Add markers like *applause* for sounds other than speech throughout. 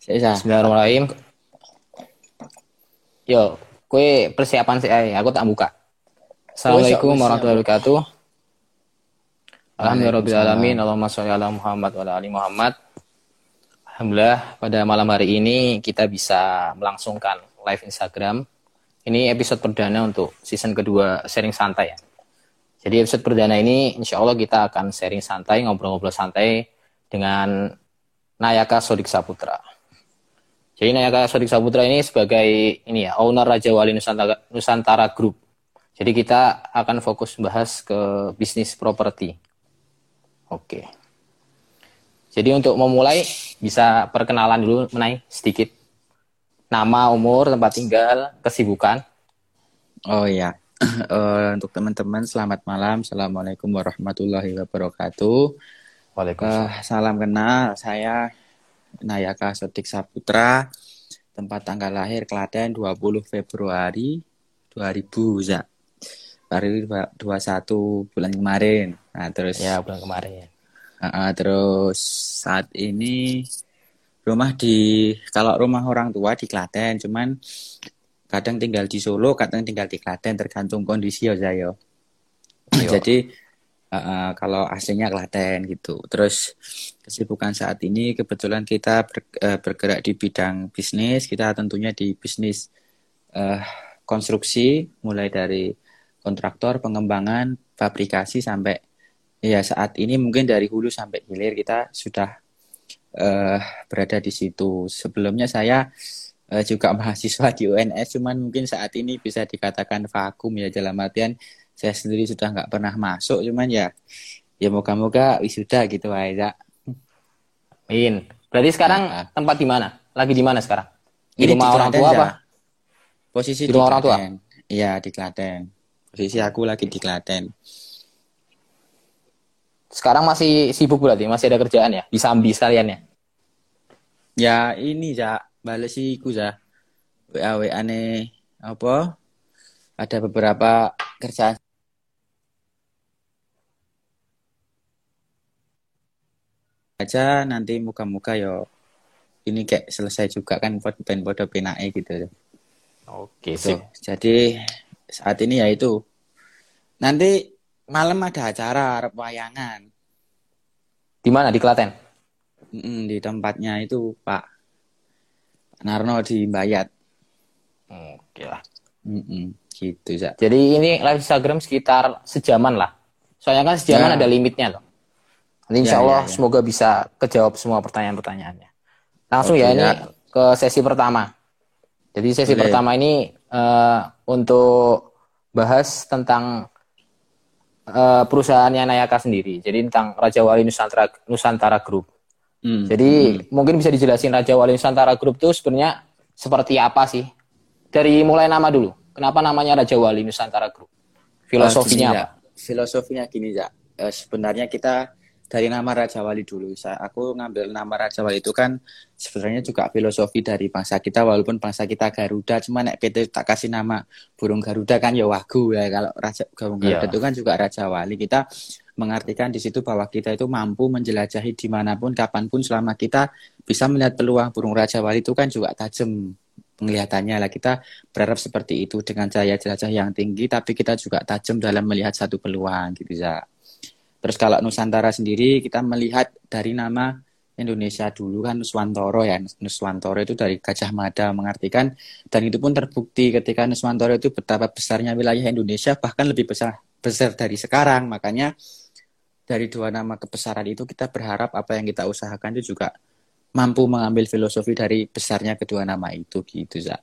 Saya Bismillahirrahmanirrahim. Yo, kue persiapan sih, aku tak buka. Assalamualaikum warahmatullahi wabarakatuh. Alhamdulillahirobbilalamin. Allahumma sholli ala Muhammad wa ala ali Muhammad. Alhamdulillah pada malam hari ini kita bisa melangsungkan live Instagram. Ini episode perdana untuk season kedua sharing santai ya. Jadi episode perdana ini insya Allah kita akan sharing santai, ngobrol-ngobrol santai dengan Nayaka Sodik Saputra. Jadi Nayaka Sodik Saputra ini sebagai ini ya owner Raja Wali Nusantara, Nusantara Group. Jadi kita akan fokus bahas ke bisnis properti. Oke. Jadi untuk memulai bisa perkenalan dulu menai sedikit nama, umur, tempat tinggal, kesibukan. Oh ya. Uh, *clears throat* untuk teman-teman selamat malam. Assalamualaikum warahmatullahi wabarakatuh. Waalaikumsalam. Uh, salam kenal. Saya Nayaka Sotik Saputra, tempat tanggal lahir Klaten 20 Februari 2000 ya. Baru 21 bulan kemarin. Nah, terus ya bulan kemarin. Uh, uh, terus saat ini rumah di kalau rumah orang tua di Klaten, cuman kadang tinggal di Solo, kadang tinggal di Klaten tergantung kondisi ya saya. Jadi uh, kalau aslinya Klaten gitu. Terus kesibukan saat ini kebetulan kita ber, uh, bergerak di bidang bisnis, kita tentunya di bisnis uh, konstruksi mulai dari kontraktor, pengembangan, fabrikasi sampai ya saat ini mungkin dari hulu sampai hilir kita sudah uh, berada di situ. Sebelumnya saya juga *laughs* mahasiswa di UNS, cuman mungkin saat ini bisa dikatakan vakum ya dalam artian saya sendiri sudah nggak pernah masuk cuman ya ya moga-moga wisuda gitu aja Amin. Berarti sekarang nah, tempat di mana? Lagi di mana sekarang? Di ini rumah di orang tua apa? Posisi di, rumah orang tua. Iya, di Klaten. Posisi aku lagi di Klaten. Sekarang masih sibuk berarti, masih ada kerjaan ya? Bisa ambil sekalian ya? Ya, ini ya, balesiku ya. WA WA ane apa? Ada beberapa kerjaan aja nanti muka-muka yo ini kayak selesai juga kan buat band bodo penae gitu. Oke, so, Jadi saat ini ya itu. Nanti malam ada acara wayangan. Di mana? Di Klaten? Mm, di tempatnya itu Pak Narno di Bayat. Oke lah. Mm -mm, gitu ya. Jadi ini live Instagram sekitar sejaman lah. Soalnya kan sejaman ya. ada limitnya loh. Nanti insya ya, Allah ya, ya. semoga bisa kejawab semua pertanyaan-pertanyaannya. Langsung Oke, ya ini ya. ke sesi pertama. Jadi sesi Boleh. pertama ini uh, untuk bahas tentang uh, perusahaannya Nayaka sendiri. Jadi tentang Raja Wali Nusantara Nusantara Group. Hmm. Jadi hmm. mungkin bisa dijelasin Raja Wali Nusantara Group itu sebenarnya seperti apa sih? Dari mulai nama dulu. Kenapa namanya Raja Wali Nusantara Group? Filosofinya uh, apa? Filosofinya gini ya. Uh, sebenarnya kita dari nama Raja Wali dulu. Saya, aku ngambil nama Raja Wali itu kan sebenarnya juga filosofi dari bangsa kita walaupun bangsa kita Garuda cuma nek PT tak kasih nama burung Garuda kan ya wagu ya kalau Raja burung Garuda yeah. itu kan juga Raja Wali. Kita mengartikan di situ bahwa kita itu mampu menjelajahi di mana pun kapan pun selama kita bisa melihat peluang burung Raja Wali itu kan juga tajam penglihatannya lah kita berharap seperti itu dengan cahaya jelajah yang tinggi tapi kita juga tajam dalam melihat satu peluang gitu ya. Terus kalau Nusantara sendiri kita melihat dari nama Indonesia dulu kan Nuswantoro ya. Nuswantoro itu dari Gajah Mada mengartikan dan itu pun terbukti ketika Nuswantoro itu betapa besarnya wilayah Indonesia bahkan lebih besar besar dari sekarang. Makanya dari dua nama kebesaran itu kita berharap apa yang kita usahakan itu juga mampu mengambil filosofi dari besarnya kedua nama itu gitu za.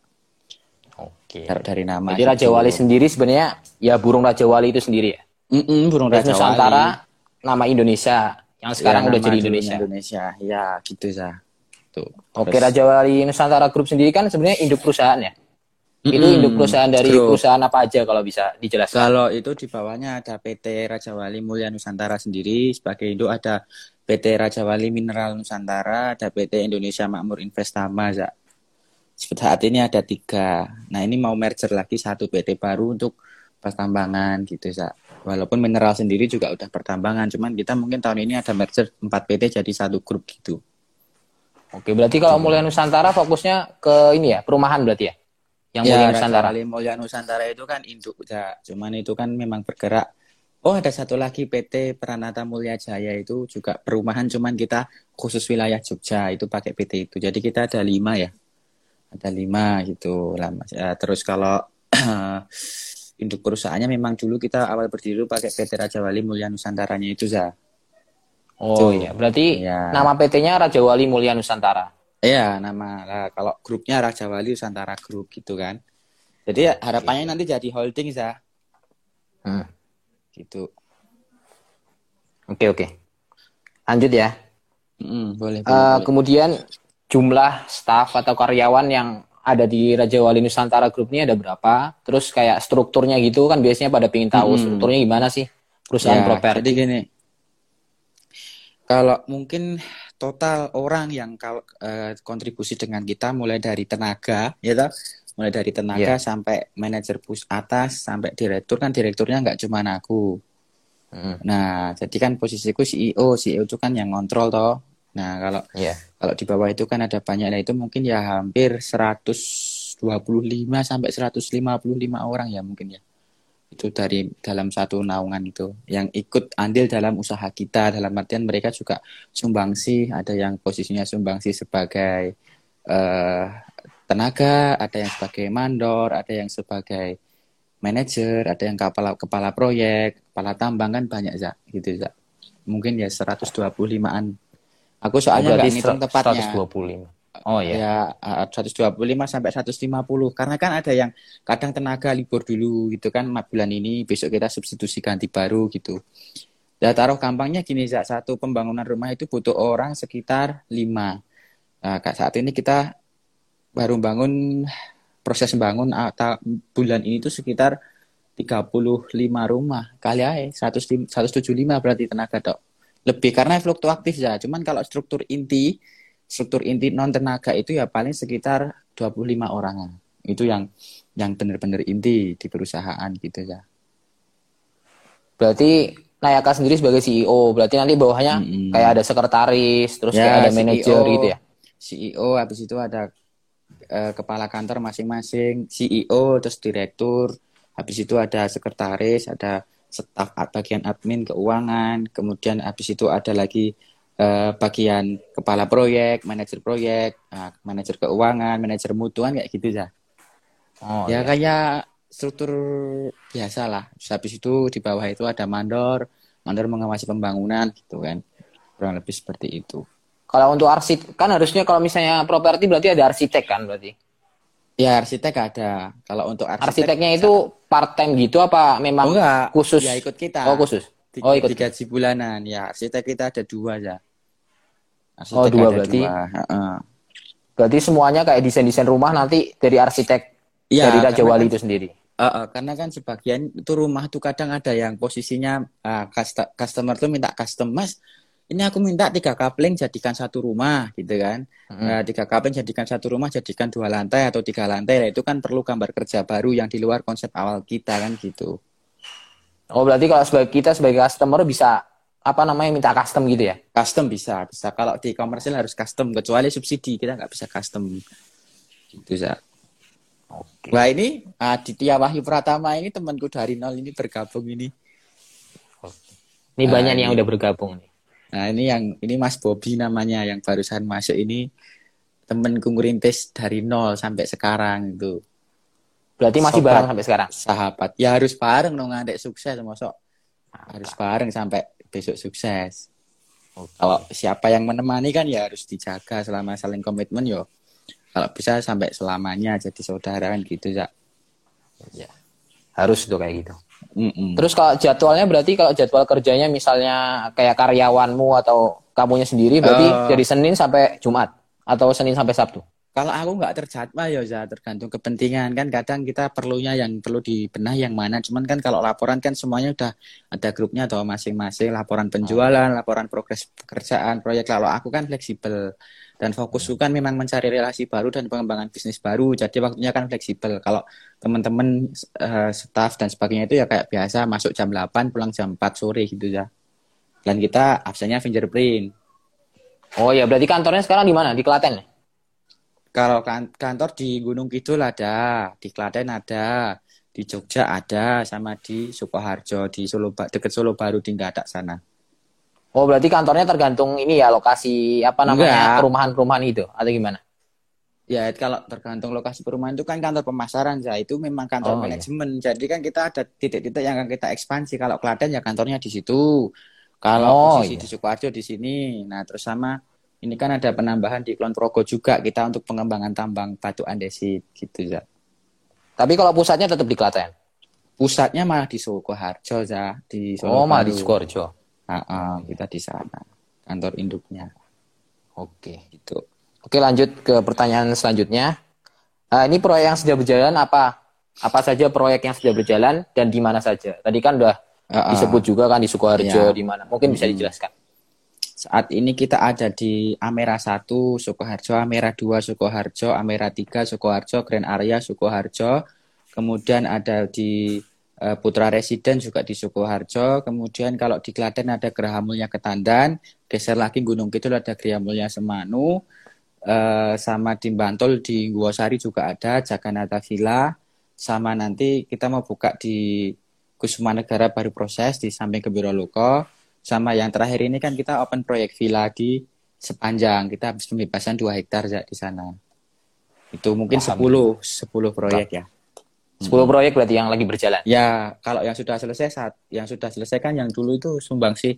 Oke. Dari nama. Jadi Raja Wali sendiri sebenarnya ya burung Raja Wali itu sendiri ya. Mm -mm, burung Raja Nusantara nama Indonesia yang sekarang ya, udah jadi Indonesia. Indonesia, ya gitu ya. Tuh. Oke, Raja Wali Nusantara Group sendiri kan sebenarnya induk perusahaan ya. Mm-hmm. Itu induk perusahaan dari True. perusahaan apa aja kalau bisa dijelaskan? Kalau itu di bawahnya ada PT Raja Wali Mulia Nusantara sendiri sebagai induk ada PT Raja Wali Mineral Nusantara, ada PT Indonesia Makmur Investama, ya. Saat ini ada tiga. Nah ini mau merger lagi satu PT baru untuk pertambangan gitu, ya. Walaupun mineral sendiri juga udah pertambangan, cuman kita mungkin tahun ini ada merger 4 PT jadi satu grup gitu. Oke, berarti kalau Mulia Nusantara fokusnya ke ini ya, perumahan berarti ya? Yang ya, Mulia Raja Nusantara. Wali Mulia Nusantara itu kan induk ya. Cuman itu kan memang bergerak. Oh ada satu lagi PT Pranata Mulia Jaya itu juga perumahan cuman kita khusus wilayah Jogja itu pakai PT itu. Jadi kita ada lima ya. Ada lima gitu lah Mas. Ya, terus kalau *clears throat* induk perusahaannya memang dulu kita awal berdiri pakai PT Raja Wali Mulia Nusantaranya itu za. Oh Tuh. iya, berarti Iya. nama PT-nya Raja Wali Mulia Nusantara. Iya, nama lah kalau grupnya Raja Wali Nusantara Group gitu kan. Jadi ya, harapannya nanti jadi holding za Hmm. gitu. Oke oke. Lanjut ya. Mm, boleh, boleh, Eh, boleh. kemudian jumlah staf atau karyawan yang ada di Raja Wali Nusantara Group ini ada berapa? Terus kayak strukturnya gitu kan biasanya pada pingin tahu Mm-mm. strukturnya gimana sih perusahaan Ya, properti. Jadi gini, kalau mungkin total orang yang kalau eh, kontribusi dengan kita mulai dari tenaga, ya toh? mulai dari tenaga Iya. sampai manajer pus atas sampai direktur kan direkturnya nggak cuma aku. Mm, Nah, jadi kan posisiku CEO, CEO itu kan yang ngontrol toh. Nah, kalau Iya. Kalau di bawah itu kan ada banyak, nah itu mungkin ya hampir 125 sampai 155 orang ya mungkin ya. Itu dari dalam satu naungan itu yang ikut andil dalam usaha kita dalam artian mereka juga sumbangsi, ada yang posisinya sumbangsi sebagai eh, tenaga, ada yang sebagai mandor, ada yang sebagai manajer, ada yang kepala kepala proyek, kepala tambang kan banyak za, gitu za. Mungkin ya 125-an. Aku soalnya nggak ngitung tepatnya. 125. Oh iya. Ya, uh, 125 sampai 150. Karena kan ada yang kadang tenaga libur dulu gitu kan, bulan ini, besok kita substitusi ganti baru gitu. Ya taruh gampangnya gini, Zak. satu pembangunan rumah itu butuh orang sekitar lima. Nah, Kak, saat ini kita baru bangun, proses bangun atau bulan ini itu sekitar 35 rumah. Kali aja, 100 175 berarti tenaga dok. Lebih karena fluktuatif ya. Cuman kalau struktur inti, struktur inti non tenaga itu ya paling sekitar 25 orang. Itu yang yang benar-benar inti di perusahaan gitu ya. Berarti Nayaka sendiri sebagai CEO, berarti nanti bawahnya Mm-mm. kayak ada sekretaris, terus Ya, kayak ada manajer gitu ya. CEO habis itu ada eh, kepala kantor masing-masing, CEO terus direktur, habis itu ada sekretaris, ada staf bagian admin keuangan, kemudian habis itu ada lagi eh, bagian kepala proyek, manajer proyek, nah, manajer keuangan, manajer mutuan kayak gitu ya. Oh, ya iya. kayak struktur biasa lah. Terus habis itu di bawah itu ada mandor, mandor mengawasi pembangunan gitu kan. Kurang lebih seperti itu. Kalau untuk arsitek kan harusnya kalau misalnya properti berarti ada arsitek kan berarti. Ya arsitek ada. Kalau untuk arsitek Arsiteknya itu part time gitu apa memang Oh, enggak. khusus? Ya ikut kita. Oh khusus. Oh ikut. digaji bulanan. Ya arsitek kita ada dua ya. Arsitek Oh, dua berarti. dua. Heeh. Berarti semuanya kayak desain-desain rumah nanti dari arsitek Iya, dari Raja Wali kan- itu sendiri. Heeh, karena kan sebagian itu rumah tuh kadang ada yang posisinya cust- customer tuh minta custom mas ini aku minta tiga kapling jadikan satu rumah gitu kan Mm-mm. Nah, tiga kapling jadikan satu rumah jadikan dua lantai atau tiga lantai Nah, itu kan perlu gambar kerja baru yang di luar konsep awal kita kan gitu Oh berarti kalau sebagai kita sebagai customer bisa apa namanya minta custom gitu ya? custom bisa bisa kalau di komersil harus custom kecuali subsidi kita nggak bisa custom gitu ya Oke. Wah ini Aditya Wahyu Pratama ini temanku dari nol ini bergabung ini Ini banyak nih yang ini. udah bergabung nih. Nah ini yang ini Mas Bobby namanya yang barusan masuk ini temenku ngerintis dari nol sampai sekarang itu Berarti masih Sobat. bareng sampai sekarang. sahabat ya harus bareng dong ngadek sukses masuk harus bareng sampai besok sukses kalau siapa yang menemani kan ya harus dijaga selama saling komitmen yo kalau bisa sampai selamanya jadi saudara kan gitu ya Ya. Harus tuh kayak gitu. Mm-mm. Terus kalau jadwalnya berarti kalau jadwal kerjanya misalnya kayak karyawanmu atau kamunya sendiri berarti Eh. dari Senin sampai Jumat atau Senin sampai Sabtu. Kalau aku nggak terjadwal ya, Za, tergantung kepentingan kan. Kadang kita perlunya yang perlu dibenahi yang mana. Cuman kan kalau laporan kan semuanya udah ada grupnya atau masing-masing. Laporan penjualan, laporan progres pekerjaan, proyek. Kalau aku kan fleksibel dan fokusku kan memang mencari relasi baru dan pengembangan bisnis baru. Jadi waktunya kan fleksibel. Kalau teman-teman eh, staff dan sebagainya itu ya kayak biasa masuk jam 8 pulang jam 4 sore gitu ya. Dan kita absennya fingerprint. Oh ya, berarti kantornya sekarang di mana? Di Klaten? Kalau kan, kantor di Gunung Kidul ada, di Klaten ada, di Jogja ada, sama di Sukoharjo, di Solo dekat Solo Baru di Gadak sana. Oh, berarti kantornya tergantung ini ya lokasi apa namanya perumahan-perumahan itu atau gimana? Ya, kalau tergantung lokasi perumahan itu kan kantor pemasaran ya, itu memang kantor oh, iya. manajemen. Iya. Jadi kan kita ada titik-titik yang akan kita ekspansi. Kalau Klaten ya kantornya di situ. Kalau oh, posisi iya. di Sukoharjo di sini. Nah, terus sama ini kan ada penambahan di Klon Progo juga kita untuk pengembangan tambang batu andesit gitu ya. Tapi kalau pusatnya tetap di Klaten. Pusatnya malah di Sukoharjo ya, di Solo. Oh, malah di Sukoharjo. Uh, uh, kita di sana. Kantor induknya. Oke. Gitu. Oke lanjut ke pertanyaan selanjutnya. Uh, ini proyek yang sudah berjalan apa? Apa saja proyek yang sudah berjalan dan di mana saja? Tadi kan udah uh, uh, disebut juga kan di Sukoharjo, ya. di mana? Mungkin bisa dijelaskan. Saat ini kita ada di Amera 1 Sukoharjo, Amera 2 Sukoharjo, Amera 3 Sukoharjo, Grand Area Sukoharjo. Kemudian ada di Putra Residen juga di Sukoharjo. Kemudian kalau di Klaten ada Geraha Mulia Ketandan, geser lagi Gunung Kidul ada Geraha Mulia Semanu. Uh, sama di Bantul di Guosari juga ada Jaganata Villa sama nanti kita mau buka di Kusuma Negara baru proses di samping ke Biro Loko sama yang terakhir ini kan kita open proyek villa di sepanjang kita habis pembebasan 2 hektar ya di sana itu mungkin Paham. 10 10 proyek ya 10 hmm. proyek berarti yang lagi berjalan ya kalau yang sudah selesai saat yang sudah selesai kan yang dulu itu sumbang sih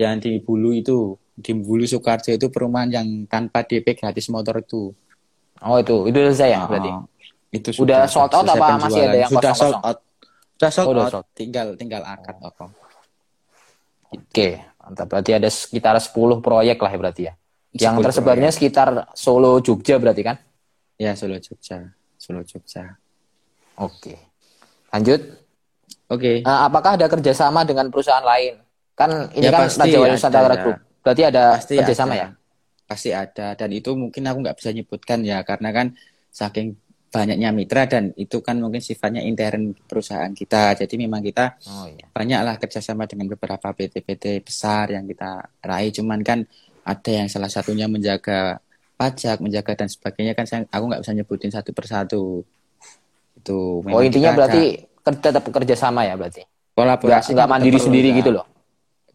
yang di Bulu itu di Bulu Soekarjo itu perumahan yang tanpa DP gratis motor itu. Oh itu, itu selesai ya berarti? itu sudah, sold out apa penjualan. masih ada yang sudah sold out? Sudah sold oh, out, sold. tinggal tinggal akad oh. apa. Oke, mantap. Berarti ada sekitar 10 proyek lah ya berarti ya. Yang tersebarnya proyek. sekitar Solo Jogja berarti kan? Ya, Solo Jogja. Solo Jogja. Oke. Lanjut. Oke. Uh, apakah ada kerjasama dengan perusahaan lain? Kan ini ya, kan Raja Wali Nusantara Group. Berarti ada pasti kerjasama ada. ya? Pasti ada dan itu mungkin aku nggak bisa nyebutkan ya karena kan saking banyaknya mitra dan itu kan mungkin sifatnya intern perusahaan kita. Jadi memang kita oh, iya. banyaklah kerjasama dengan beberapa PT-PT besar yang kita raih. Cuman kan ada yang salah satunya menjaga pajak, menjaga dan sebagainya kan saya, aku nggak bisa nyebutin satu persatu. Itu. Oh intinya berarti ada, tetap kerjasama ya berarti? Kolaborasi nggak mandiri sendiri gitu loh?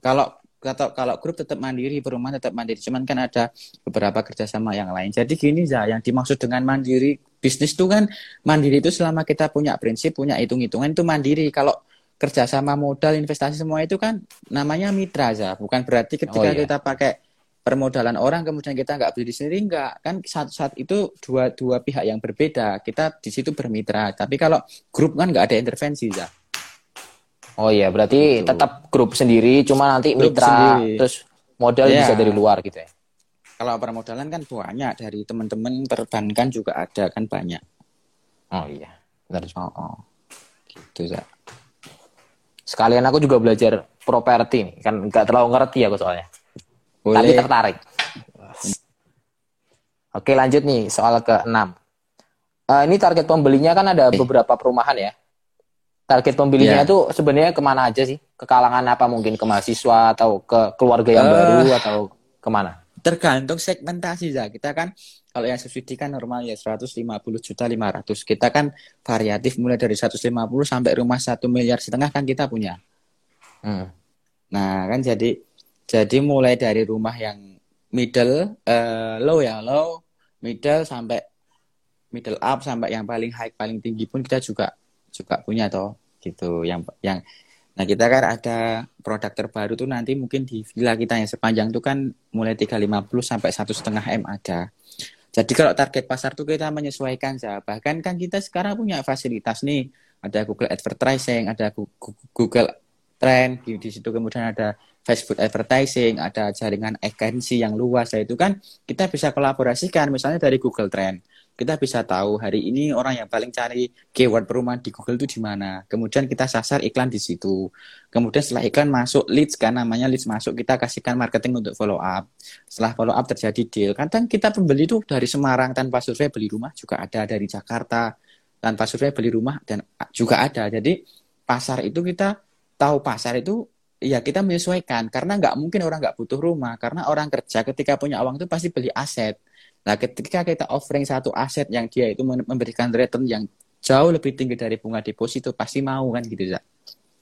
Kalau kalau kalau grup tetap mandiri, perumahan tetap mandiri. Cuman kan ada beberapa kerjasama yang lain. Jadi gini ya, yang dimaksud dengan mandiri bisnis itu kan mandiri itu selama kita punya prinsip, punya hitung-hitungan itu mandiri. Kalau kerjasama modal, investasi semua itu kan namanya mitra ya. Bukan berarti ketika oh, iya. kita pakai permodalan orang kemudian kita nggak beli sendiri nggak kan saat saat itu dua dua pihak yang berbeda kita di situ bermitra tapi kalau grup kan nggak ada intervensi ya Oh iya, berarti gitu. tetap grup sendiri, cuma nanti grup mitra sendiri. terus modal yeah. bisa dari luar gitu ya. Kalau permodalan kan banyak dari teman-teman perbankan juga ada kan banyak. Oh iya, benar. Oh, oh. gitu ya. Sekalian aku juga belajar properti nih, kan nggak terlalu ngerti aku soalnya. Boleh. Tapi tertarik. Oke lanjut nih soal ke-6. Uh, ini target pembelinya kan ada eh. beberapa perumahan ya target pembelinya itu yeah. sebenarnya ke mana aja sih? Ke kalangan apa mungkin ke mahasiswa atau ke keluarga yang uh, baru atau ke mana? Tergantung segmentasi ya. Kita kan kalau yang subsidi kan normal ya 150 juta 500. Kita kan variatif mulai dari 150 sampai rumah satu miliar setengah kan kita punya. Hmm. Nah kan jadi jadi mulai dari rumah yang middle, uh, low ya low, middle sampai middle up sampai yang paling high paling tinggi pun kita juga juga punya toh gitu. Yang yang nah kita kan ada produk terbaru tuh nanti mungkin di villa kita yang sepanjang tuh kan mulai 350 sampai satu setengah m ada. Jadi kalau target pasar tuh kita menyesuaikan ya bahkan kan kita sekarang punya fasilitas nih. Ada Google Advertising ada Google Trend di, situ kemudian ada Facebook advertising, ada jaringan agensi yang luas, ya itu kan kita bisa kolaborasikan misalnya dari Google Trend kita bisa tahu hari ini orang yang paling cari keyword perumahan di Google itu di mana. Kemudian kita sasar iklan di situ. Kemudian setelah iklan masuk leads kan namanya leads masuk kita kasihkan marketing untuk follow up. Setelah follow up terjadi deal. Kadang kita pembeli itu dari Semarang tanpa survei beli rumah juga ada dari Jakarta tanpa survei beli rumah dan juga ada. Jadi pasar itu kita tahu pasar itu Iya, kita menyesuaikan karena nggak mungkin orang nggak butuh rumah karena orang kerja ketika punya uang itu pasti beli aset. Nah, ketika kita offering satu aset yang dia itu memberikan return yang jauh lebih tinggi dari bunga deposito pasti mau kan gitu ya.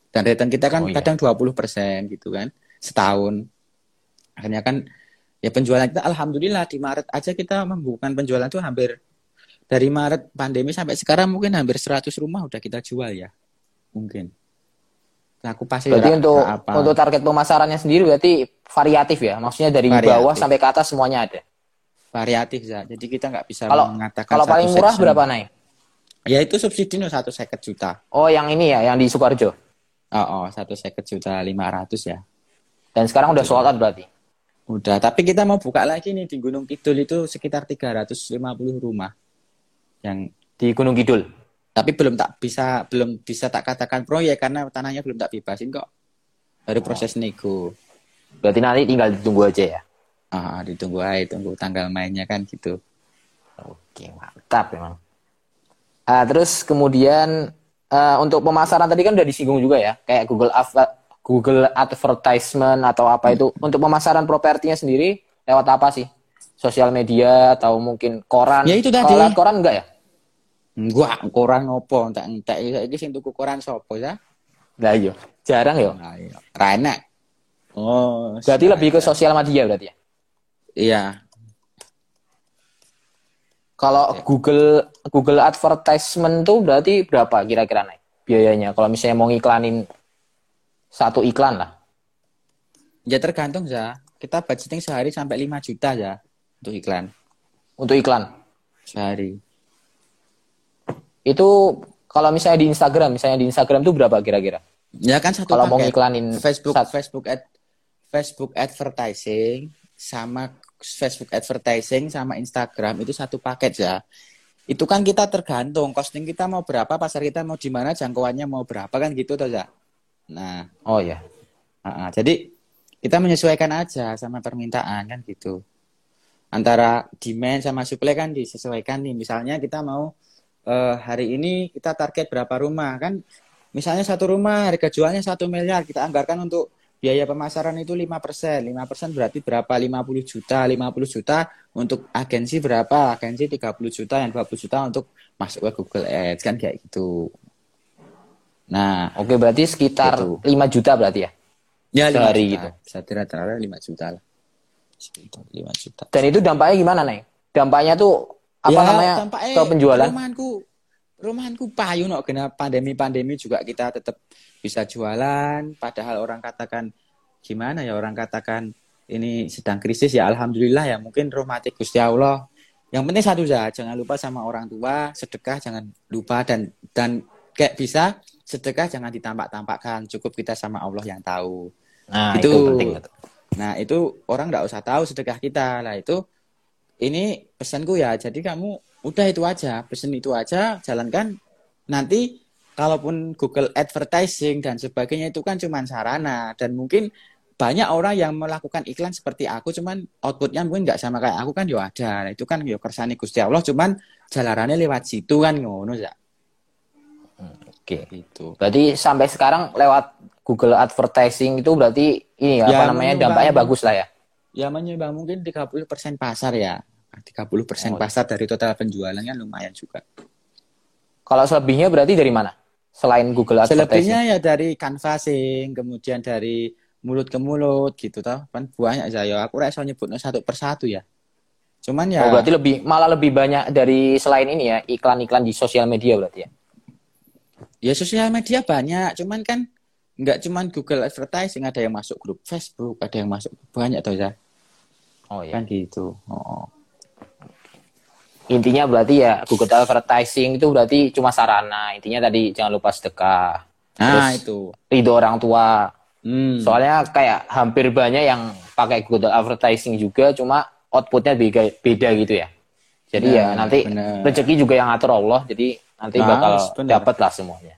Dan return kita kan oh, iya. kadang 20% gitu kan setahun. Akhirnya kan ya penjualan kita alhamdulillah di Maret aja kita membukukan penjualan itu hampir dari Maret pandemi sampai sekarang mungkin hampir 100 rumah udah kita jual ya. Mungkin. Nah, aku pasti berarti untuk apa. untuk target pemasarannya sendiri berarti variatif ya? Maksudnya dari variatif. bawah sampai ke atas semuanya ada? Variatif ya jadi kita nggak bisa kalau, mengatakan kalau paling murah section. berapa naik? Ya itu subsidi no satu seket juta. Oh yang ini ya yang di Sukoharjo oh oh satu seket juta lima ratus ya. Dan sekarang udah sold out berarti? Udah tapi kita mau buka lagi nih di Gunung Kidul itu sekitar 350 rumah yang di Gunung Kidul tapi belum tak bisa belum bisa tak katakan proyek karena tanahnya belum tak bebasin kok. Baru oh. proses nego berarti nanti tinggal ditunggu aja ya? Ah ditunggu aja tunggu tanggal mainnya kan gitu. Oke mantap memang uh, terus kemudian uh, untuk pemasaran tadi kan udah disinggung juga ya kayak Google Google Advertisement atau apa itu. Untuk pemasaran propertinya sendiri lewat apa sih? Sosial media atau mungkin koran? Ya itu tadi. Koran enggak ya Gua koran opo entek entek iki sing tuku koran sapa ya? Lah iya, jarang ya. Iya. Ra Oh, berarti lebih ke sosial media berarti ya? Iya. Kalau ya. Google Google Advertisement tuh berarti berapa kira-kira naik biayanya? Kalau misalnya mau ngiklanin satu iklan lah. Ya tergantung ya. Kita budgeting sehari sampai 5 juta ya untuk iklan. Untuk iklan? Sehari. Itu kalau misalnya di Instagram, misalnya di Instagram itu berapa kira-kira? Ya kan satu Kalau mau ngiklanin Facebook satu. Facebook ad, Facebook advertising sama Facebook advertising sama Instagram itu satu paket ya. Itu kan kita tergantung costing kita mau berapa, pasar kita mau di mana, jangkauannya mau berapa kan gitu toh ya. Nah, oh ya. Uh, jadi kita menyesuaikan aja sama permintaan kan gitu. Antara demand sama supply kan disesuaikan nih. Misalnya kita mau uh, hari ini kita target berapa rumah kan? Misalnya satu rumah harga jualnya satu miliar kita anggarkan untuk biaya pemasaran itu lima persen. Lima persen berarti berapa? 50 juta. 50 juta untuk agensi berapa? Agensi 30 juta yang 20 juta untuk masuk ke Google Ads kan kayak gitu. Nah oke berarti sekitar gitu. 5 juta berarti ya? Ya sehari gitu. Saya kira rata 5 juta lah. Sekitar 5 juta. Dan itu dampaknya gimana nih dampaknya tuh apa ya, namanya? ke penjualan. rumahanku rumahanku payu no kena pandemi-pandemi juga kita tetap bisa jualan. Padahal orang katakan gimana ya orang katakan ini sedang krisis? Ya alhamdulillah ya mungkin romantik Gusti Allah. Yang penting satu saja jangan lupa sama orang tua sedekah jangan lupa dan dan kayak bisa sedekah jangan ditampak-tampakkan. Cukup kita sama Allah yang tahu. Nah itu, itu penting nah itu orang nggak usah tahu sedekah kita. Lah itu ini pesanku ya jadi kamu udah itu aja pesen itu aja jalankan. Nanti kalaupun Google Advertising dan sebagainya itu kan cuma sarana dan mungkin banyak orang yang melakukan iklan seperti aku cuman outputnya mungkin nggak sama kayak aku kan yo ada. Nah, itu kan yo kersani Gusti Allah cuman jalarannya lewat situ kan ngono ya oke. Okay. itu berarti sampai sekarang lewat Google Advertising itu berarti ini ya, apa namanya dampaknya bagus lah ya. Ya menyumbang mungkin 30% pasar ya 30% persen oh, pasar dari total penjualannya lumayan juga. Kalau selebihnya berarti dari mana? Selain Google Advertising? Selebihnya ya dari canvassing, kemudian dari mulut ke mulut gitu toh. Kan banyak saya. Aku rasa nyebutnya satu persatu ya. Cuman ya. Oh, berarti lebih malah lebih banyak dari selain ini ya iklan-iklan di sosial media berarti ya? Ya sosial media banyak, cuman kan nggak cuman Google Advertising ada yang masuk grup Facebook, ada yang masuk banyak toh ya. Oh iya. Kan gitu. Oh intinya berarti ya Google Advertising itu berarti cuma sarana. Intinya tadi jangan lupa sedekah. Nah Terus, itu. ridho orang tua. Hmm. soalnya kayak hampir banyak yang pakai Google Advertising juga cuma outputnya beda, beda gitu ya. Jadi nah, ya nanti bener. rezeki juga yang atur Allah jadi nanti nah, bakal dapat lah semuanya.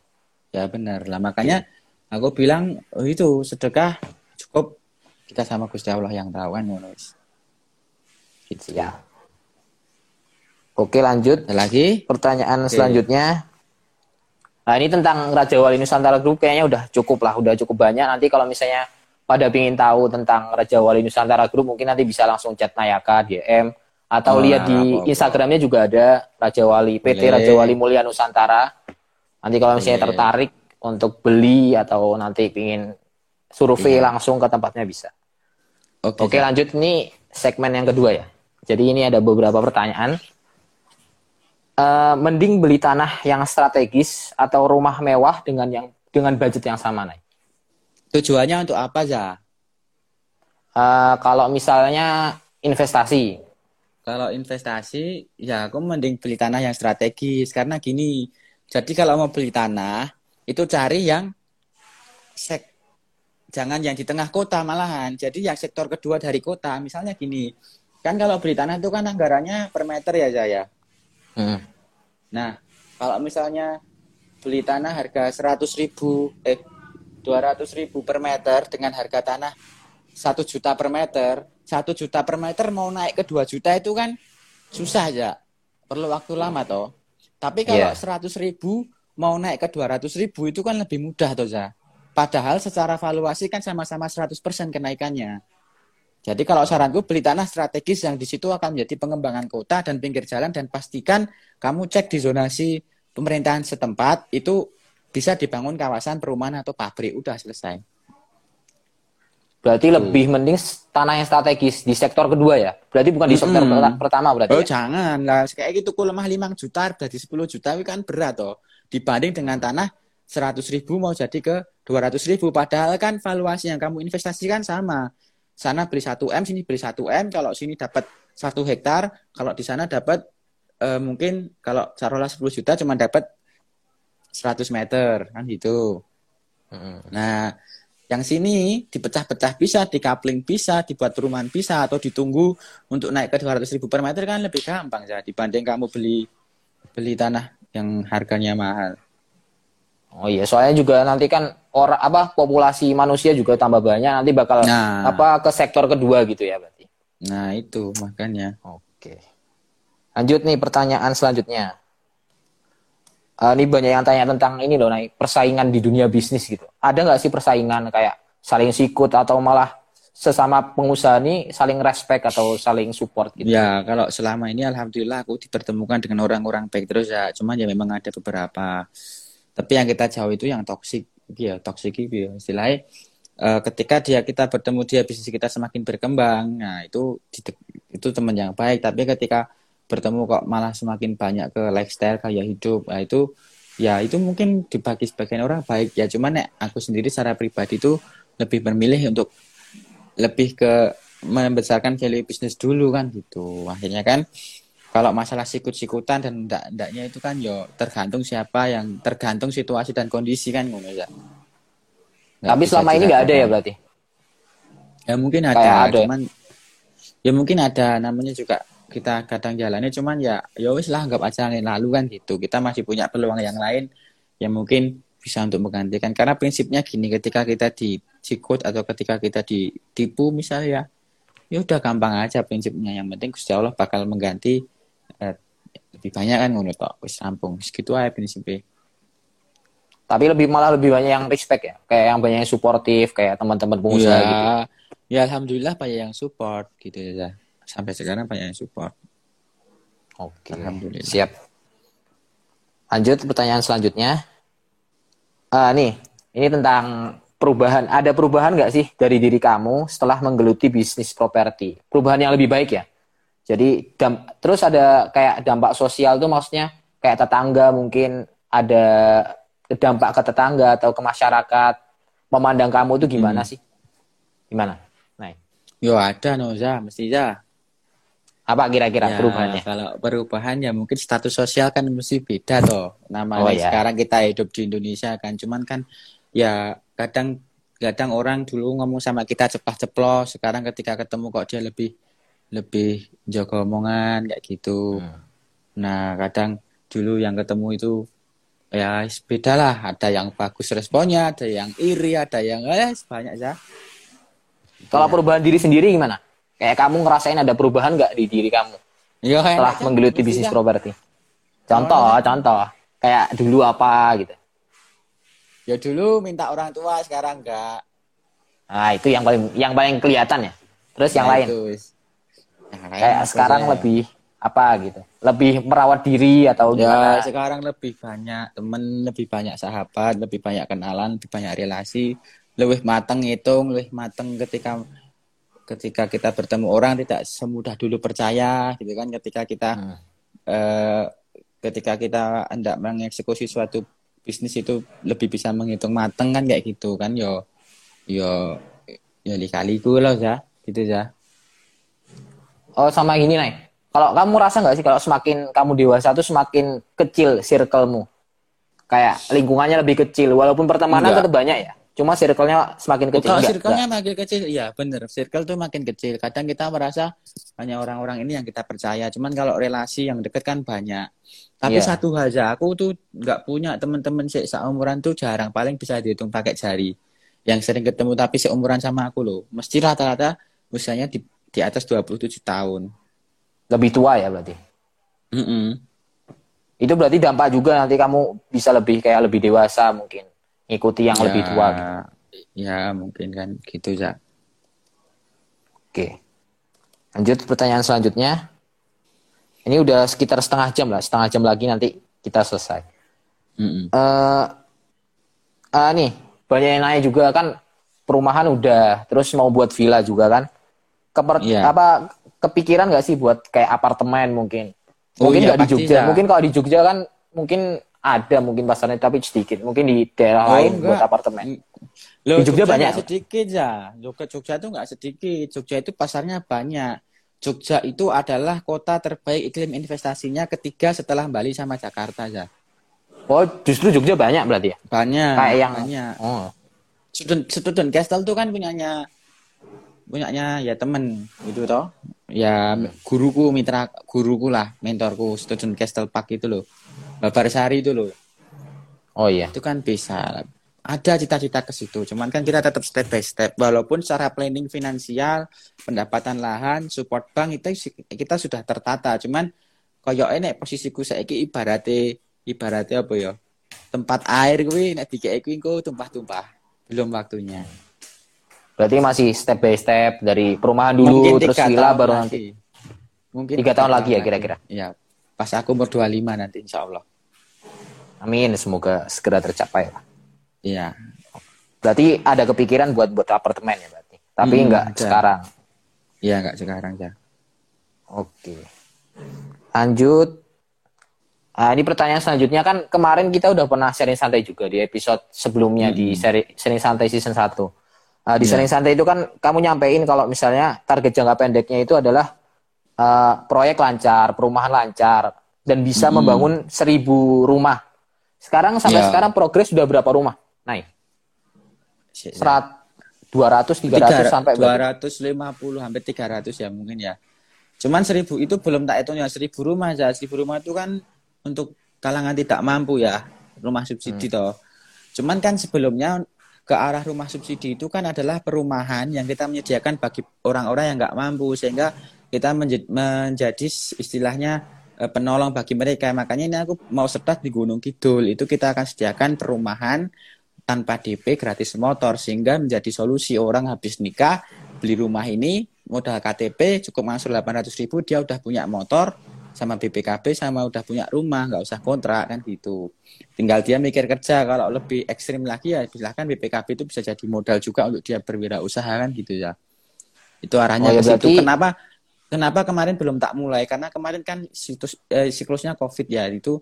Ya benar lah. Makanya aku bilang oh itu sedekah cukup kita sama Gusti Allah yang tahu kan gitu. Ya Oke lanjut lagi pertanyaan Oke. selanjutnya Nah ini tentang Raja Wali Nusantara Group kayaknya udah cukup lah, udah cukup banyak. Nanti kalau misalnya pada ingin tahu tentang Raja Wali Nusantara Group mungkin nanti bisa langsung chat Nayaka DM atau oh, lihat di apa -apa. Instagramnya juga ada Raja Wali PT Boleh. Raja Wali Mulia Nusantara. Nanti kalau misalnya Boleh. tertarik untuk beli atau nanti ingin survei iya. langsung ke tempatnya bisa. Oke, Oke lanjut ini segmen yang kedua ya. Jadi ini ada beberapa pertanyaan uh, mending beli tanah yang strategis atau rumah mewah dengan yang dengan budget yang sama nih? Tujuannya untuk apa ya? Uh, kalau misalnya investasi. Kalau investasi, ya aku mending beli tanah yang strategis karena gini. Jadi kalau mau beli tanah itu cari yang sek jangan yang di tengah kota malahan. Jadi yang sektor kedua dari kota. Misalnya gini, kan kalau beli tanah itu kan anggarannya per meter ya saya. Hmm. Nah, kalau misalnya beli tanah harga 100 ribu, eh 200 ribu per meter dengan harga tanah 1 juta per meter, 1 juta per meter mau naik ke 2 juta itu kan susah ya. Perlu waktu lama toh. Tapi kalau yeah. Iya. 100 ribu mau naik ke 200 ribu itu kan lebih mudah toh ya. Padahal secara valuasi kan sama-sama 100% kenaikannya. Jadi kalau saranku beli tanah strategis yang di situ akan menjadi pengembangan kota dan pinggir jalan dan pastikan kamu cek di zonasi pemerintahan setempat itu bisa dibangun kawasan perumahan atau pabrik udah selesai. Berarti hmm. lebih mending tanah yang strategis di sektor kedua ya? Berarti bukan di sektor hmm. pertama berarti Oh ya? jangan lah, kayak gitu ku lemah 5 juta jadi 10 juta itu kan berat toh. Dibanding dengan tanah 100 ribu mau jadi ke 200 ribu. Padahal kan valuasi yang kamu investasikan sama sana beli 1 M, sini beli 1 M, kalau sini dapat satu hektar, kalau di sana dapat e, mungkin kalau taruhlah 10 juta cuma dapat 100 meter, kan gitu. Hmm. Nah, yang sini dipecah-pecah bisa, dikapling bisa, dibuat perumahan bisa, atau ditunggu untuk naik ke 200 ribu per meter kan lebih gampang ya dibanding kamu beli beli tanah yang harganya mahal. Oh iya, soalnya juga nanti kan orang apa populasi manusia juga tambah banyak, nanti bakal nah, apa ke sektor kedua gitu ya berarti. Nah, itu makanya. Oke. Lanjut nih pertanyaan selanjutnya. Uh, ini banyak yang tanya tentang ini loh, naik persaingan di dunia bisnis gitu. Ada nggak sih persaingan kayak saling sikut atau malah sesama pengusaha ini saling respect atau saling support gitu? Ya, kalau selama ini alhamdulillah aku dipertemukan dengan orang-orang baik terus ya. Cuman ya memang ada beberapa tapi yang kita jauh itu yang toksik ya toksik gitu ya. Istilahnya uh, ketika dia kita bertemu dia bisnis kita semakin berkembang nah itu itu teman yang baik. Tapi ketika bertemu kok malah semakin banyak ke lifestyle kayak hidup nah itu ya itu mungkin dibagi sebagian orang baik. Ya cuman ya aku sendiri secara pribadi itu lebih memilih untuk lebih ke membesarkan value bisnis dulu kan gitu. Akhirnya kan kalau masalah sikut-sikutan dan ndak-ndaknya itu kan yo tergantung siapa yang tergantung situasi dan kondisi kan ngono ya. Tapi selama ini nggak ada ya berarti? Ya mungkin ada, ada, cuman ya mungkin ada namanya juga kita kadang jalannya cuman ya ya wis lah anggap aja yang lalu kan gitu. Kita masih punya peluang yang lain yang mungkin bisa untuk menggantikan karena prinsipnya gini ketika kita di sikut atau ketika kita ditipu misalnya ya udah gampang aja prinsipnya yang penting Gusti Allah bakal mengganti lebih banyak kan ngono tok wis rampung. Segitu aja prinsipnya. Tapi lebih malah lebih banyak yang respect ya. Kayak yang banyak yang suportif kayak teman-teman pengusaha ya, gitu. ya alhamdulillah banyak yang support gitu ya sampai sekarang banyak yang support. Oke alhamdulillah. siap. Lanjut pertanyaan selanjutnya. Uh, nih ini tentang perubahan. Ada perubahan nggak sih dari diri kamu setelah menggeluti bisnis properti? Perubahan yang lebih baik ya jadi dam, terus ada kayak dampak sosial tuh maksudnya kayak tetangga mungkin ada dampak ke tetangga atau ke masyarakat memandang kamu itu gimana hmm. sih? Gimana? Nah. Yo ada Noza, mesti ya. Apa kira-kira ya, perubahannya? Kalau perubahan ya mungkin status sosial kan mesti beda toh. Namanya oh, ya. sekarang kita hidup di Indonesia kan, cuman kan ya kadang kadang orang dulu ngomong sama kita ceplah ceplos, sekarang ketika ketemu kok dia lebih lebih jaga omongan kayak gitu. Hmm. Nah, kadang dulu yang ketemu itu ya beda lah. Ada yang bagus responnya, ada yang iri, ada yang eh banyak ya. Kalau ya. perubahan diri sendiri gimana? Kayak kamu ngerasain ada perubahan nggak di diri kamu? Ya, setelah menggeluti bisnis properti. Contoh, oh, contoh. Kayak dulu apa gitu. Ya dulu minta orang tua, sekarang enggak. Nah, itu yang paling yang paling kelihatan ya. Terus yang Nah, lain itu, lain kayak apa sekarang lebih apa gitu. Lebih merawat diri atau Ya, gimana? sekarang lebih banyak temen, lebih banyak sahabat, lebih banyak kenalan, lebih banyak relasi, lebih mateng ngitung, lebih mateng ketika ketika kita bertemu orang tidak semudah dulu percaya gitu kan? Ketika kita Hmm. eh, ketika kita hendak mengeksekusi suatu bisnis itu lebih bisa menghitung mateng kan? Kayak gitu kan? Yo yo yo kaliku loh ya gitu ya Oh, sama gini, Nay. Kalau kamu rasa nggak sih kalau semakin kamu dewasa tuh semakin kecil circlemu? Kayak lingkungannya lebih kecil, walaupun pertemanan tetap banyak ya. Cuma circle-nya semakin kecil. Kalau circle-nya makin kecil, iya bener. Circle tuh makin kecil. Kadang kita merasa hanya orang-orang ini yang kita percaya. Cuman kalau relasi yang deket kan banyak. Tapi Iya. satu hal aja, aku tuh nggak punya teman-teman sih seumuran tuh jarang. Paling bisa dihitung pakai jari. Yang sering ketemu tapi seumuran sama aku loh. Mesti rata-rata usianya di, di atas 27 tahun. lebih tua ya berarti. Mm-mm. Itu berarti dampak juga nanti kamu bisa lebih kayak lebih dewasa mungkin. Ikuti yang Ya, lebih tua. gitu. Ya mungkin kan gitu ya. Oke. Lanjut pertanyaan selanjutnya. Ini udah sekitar setengah jam lah, setengah jam lagi nanti kita selesai. Mm-mm. eh ah, nih banyak yang nanya juga kan perumahan udah terus mau buat villa juga kan Keper, Iya. apa kepikiran nggak sih buat kayak apartemen mungkin Oh mungkin iya, nggak di pasti Jogja ya. mungkin kalau di Jogja kan mungkin ada mungkin pasarnya tapi sedikit mungkin di daerah Oh, lain buat enggak. apartemen Loh, Di Jogja banyak, nggak sedikit ya. Jogja, Jogja itu nggak sedikit. Jogja itu pasarnya banyak. Jogja itu adalah kota terbaik iklim investasinya ketiga setelah Bali sama Jakarta ya. oh justru Jogja banyak berarti ya Banyak. kayak yang banyak. oh Student, student Castle itu kan punyanya punyanya ya temen gitu toh. Ya guruku mitra guruku lah, mentorku Student Castle Park itu loh. Babarsari itu loh. oh iya. Itu kan bisa. Ada cita-cita ke situ cuman kan kita tetap step by step. Walaupun secara planning finansial pendapatan lahan support bank itu kita sudah tertata. Cuman koyo ini posisiku saiki ibaratnya ibaratnya apa ya? Tempat air kuwi nek dikek kuwi engko tumpah-tumpah. Belum waktunya berarti masih step by step dari perumahan dulu terus villa baru nanti mungkin Tiga tahun lagi ya kira-kira? ya pas aku umur 25 nanti insya Allah amin semoga segera tercapai lah iya Berarti ada kepikiran buat buat apartemen ya berarti. Tapi Hmm, enggak ada. sekarang. iya enggak sekarang ya Oke. Lanjut. Ah, ini pertanyaan selanjutnya kan kemarin kita udah pernah sharing santai juga di episode sebelumnya di seri sharing santai season 1. Ah, di Iya. sharing santai itu kan kamu nyampein kalau misalnya target jangka pendeknya itu adalah ah, proyek lancar, perumahan lancar dan bisa membangun seribu rumah. Sekarang sampai Iya. sekarang progres sudah berapa rumah? Naik. Si- Serat 200 300 sampai berapa? 250 hampir 300 ya mungkin ya. Cuman 1000 itu belum tak hitung ya 1000 rumah aja. 1000 rumah itu kan untuk kalangan tidak mampu ya, rumah subsidi toh. Cuman kan sebelumnya ke arah rumah subsidi itu kan adalah perumahan yang kita menyediakan bagi orang-orang yang nggak mampu sehingga kita menjadi, menjadi istilahnya eh, penolong bagi mereka. Makanya ini aku mau start di Gunung Kidul. Itu kita akan sediakan perumahan tanpa DP gratis motor sehingga menjadi solusi orang habis nikah beli rumah ini modal KTP cukup masuk 800 ribu dia udah punya motor sama BPKB sama udah punya rumah nggak usah kontrak kan gitu. Tinggal dia mikir kerja kalau lebih ekstrim lagi ya silahkan BPKB itu bisa jadi modal juga untuk dia berwirausaha kan gitu ya. Itu arahnya Oh, ya ke situ. berarti- kenapa kenapa kemarin belum tak mulai? Karena kemarin kan situs eh, siklusnya COVID ya itu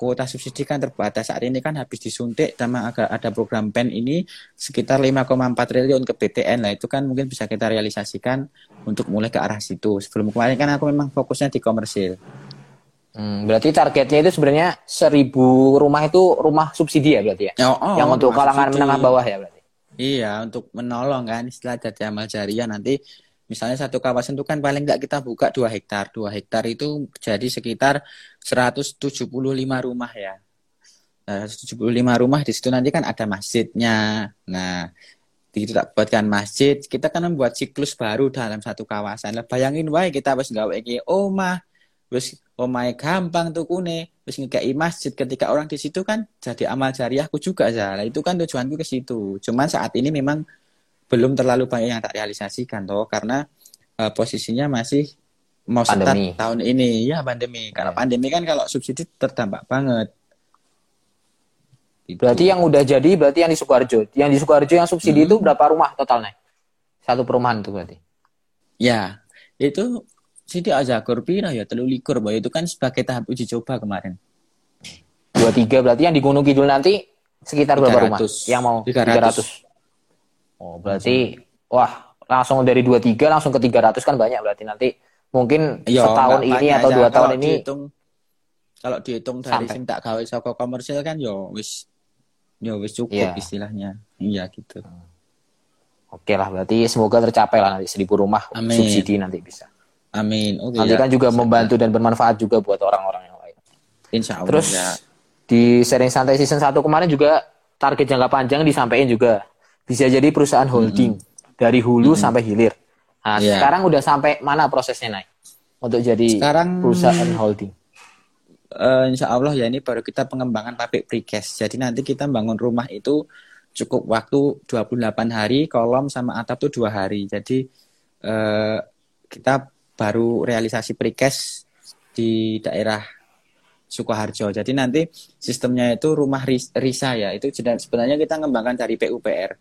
kuota subsidi kan terbatas saat ini kan habis disuntik sama agak ada program PEN ini sekitar 5,4 triliun ke BTN lah itu kan mungkin bisa kita realisasikan untuk mulai ke arah situ sebelum kemarin kan aku memang fokusnya di komersil Hmm, berarti targetnya itu sebenarnya seribu rumah itu rumah subsidi ya berarti ya? Oh, oh, yang untuk kalangan subsidi. menengah bawah ya berarti? Iya, untuk menolong kan istilah jadi amal jariah nanti misalnya satu kawasan itu kan paling nggak kita buka dua hektar. Dua hektar itu jadi sekitar 175 rumah ya. Nah, 175 rumah di situ nanti kan ada masjidnya. Nah, di tak buatkan masjid, kita kan membuat siklus baru dalam satu kawasan. Lah bayangin wae kita harus gawe iki omah, wis omahe gampang tuh kune wis ngekei masjid ketika orang di situ kan jadi amal jariahku juga nah, itu kan tujuanku ke situ cuman saat ini memang belum terlalu banyak yang tak realisasikan toh karena uh, posisinya masih mau start Pandemi. tahun ini ya pandemi karena Ya. pandemi kan kalau subsidi terdampak banget Gitu. Berarti yang udah jadi berarti yang di Sukoharjo. Yang di Sukoharjo yang subsidi itu berapa rumah totalnya? Satu perumahan itu berarti. ya itu Siti Azakur pira ya telu likur bahwa itu kan sebagai tahap uji coba kemarin Dua tiga berarti yang di Gunung Kidul nanti sekitar berapa rumah? 300. Yang mau 300. 300. Oh, berarti wah langsung dari 23 langsung ke 300 kan banyak berarti nanti mungkin Ya, setahun nggak ini atau dua tahun ini dihitung, kalau dihitung dari Sampai. sing tak gawe saka komersil kan yo wis yo wis cukup Iya. istilahnya iya gitu oke lah berarti semoga tercapai lah nanti seribu rumah Amin. subsidi nanti bisa. amin oke Nanti ya. kan juga membantu dan bermanfaat juga buat orang-orang yang lain. insya Allah Terus ya. di sharing santai season 1 kemarin juga target jangka panjang disampaikan juga. Bisa jadi perusahaan holding dari hulu sampai hilir. Nah, Iya. sekarang udah sampai mana prosesnya naik untuk jadi Sekarang- perusahaan holding? Eh, insya Allah ya ini baru kita pengembangan pabrik precast jadi nanti kita bangun rumah itu cukup waktu 28 hari kolom sama atap tuh dua hari jadi eh, kita baru realisasi precast di daerah Sukoharjo. Jadi nanti sistemnya itu rumah ris- risa ya. Itu sebenarnya kita ngembangkan dari PUPR.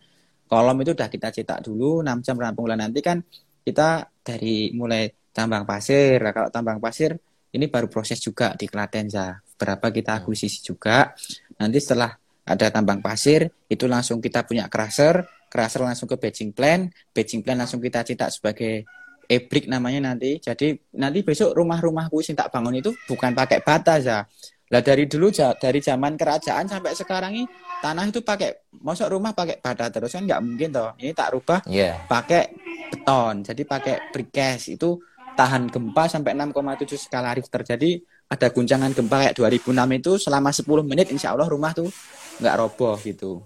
Kolom itu udah kita cetak dulu 6 jam rampung lah nanti kan kita dari mulai tambang pasir. Nah, kalau tambang pasir ini baru proses juga di Klaten ya. Berapa kita akuisisi juga. Nanti setelah ada tambang pasir itu langsung kita punya crusher, crusher langsung ke batching plan, batching plan langsung kita cetak sebagai ebrik namanya nanti. Jadi nanti besok rumah-rumahku sing tak bangun itu bukan pakai bata ya. Lah dari dulu dari zaman kerajaan sampai sekarang ini tanah itu pakai masuk rumah pakai bata terus kan nggak mungkin toh. Ini tak rubah Iya. pakai beton. Jadi pakai precast itu tahan gempa sampai 6,7 skala Richter. Jadi ada guncangan gempa kayak 2006 itu selama 10 menit insya Allah rumah tuh nggak roboh gitu.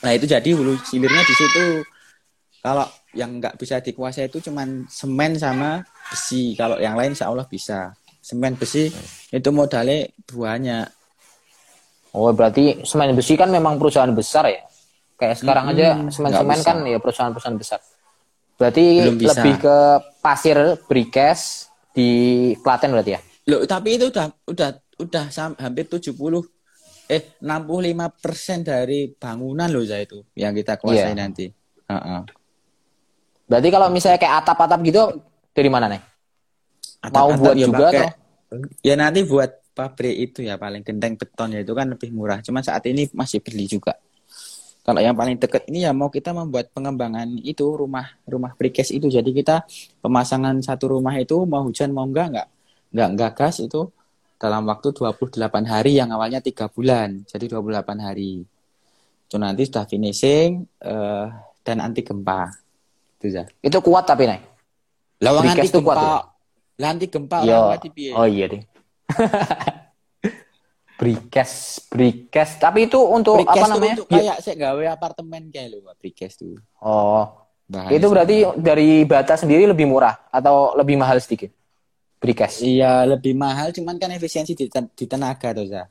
Nah itu jadi hulu hilirnya di situ. Kalau yang nggak bisa dikuasai itu cuman semen sama besi. Kalau yang lain insya Allah bisa. Semen besi itu modalnya banyak. Oh, berarti semen besi kan memang perusahaan besar ya. Kayak sekarang aja Mm-mm, semen-semen kan ya perusahaan-perusahaan besar. Berarti lebih ke pasir Brikes di Klaten berarti ya. Loh, tapi itu udah udah udah hampir 70 eh 65% dari bangunan loh saya itu yang kita kuasai Iya. nanti. Heeh. Berarti kalau misalnya kayak atap-atap gitu dari mana nih? Mau Atap-atap buat ya juga pakai- atau? Ya nanti buat pabrik itu ya paling genteng beton ya itu kan lebih murah. Cuma saat ini masih beli juga. Kalau yang paling dekat ini ya mau kita membuat pengembangan itu rumah rumah precast itu. Jadi kita pemasangan satu rumah itu mau hujan mau enggak enggak enggak enggak gas itu dalam waktu 28 hari yang awalnya tiga bulan. Jadi 28 hari. Itu nanti sudah finishing eh, dan anti gempa. Itu ya. Itu kuat tapi nih. Lawang Precast anti itu kuat gempa. ya? Lah anti gempa orang ngerti piye. Oh iya deh. Brikes, Brikes. Tapi itu untuk Precast apa namanya? Untuk kayak saya gawe apartemen kayak lho, precast tuh. Oh, Bahan itu berarti dari bata sendiri lebih murah atau lebih mahal sedikit? Brikes. Iya, lebih mahal cuman kan efisiensi di, ten- di tenaga tuh, Za.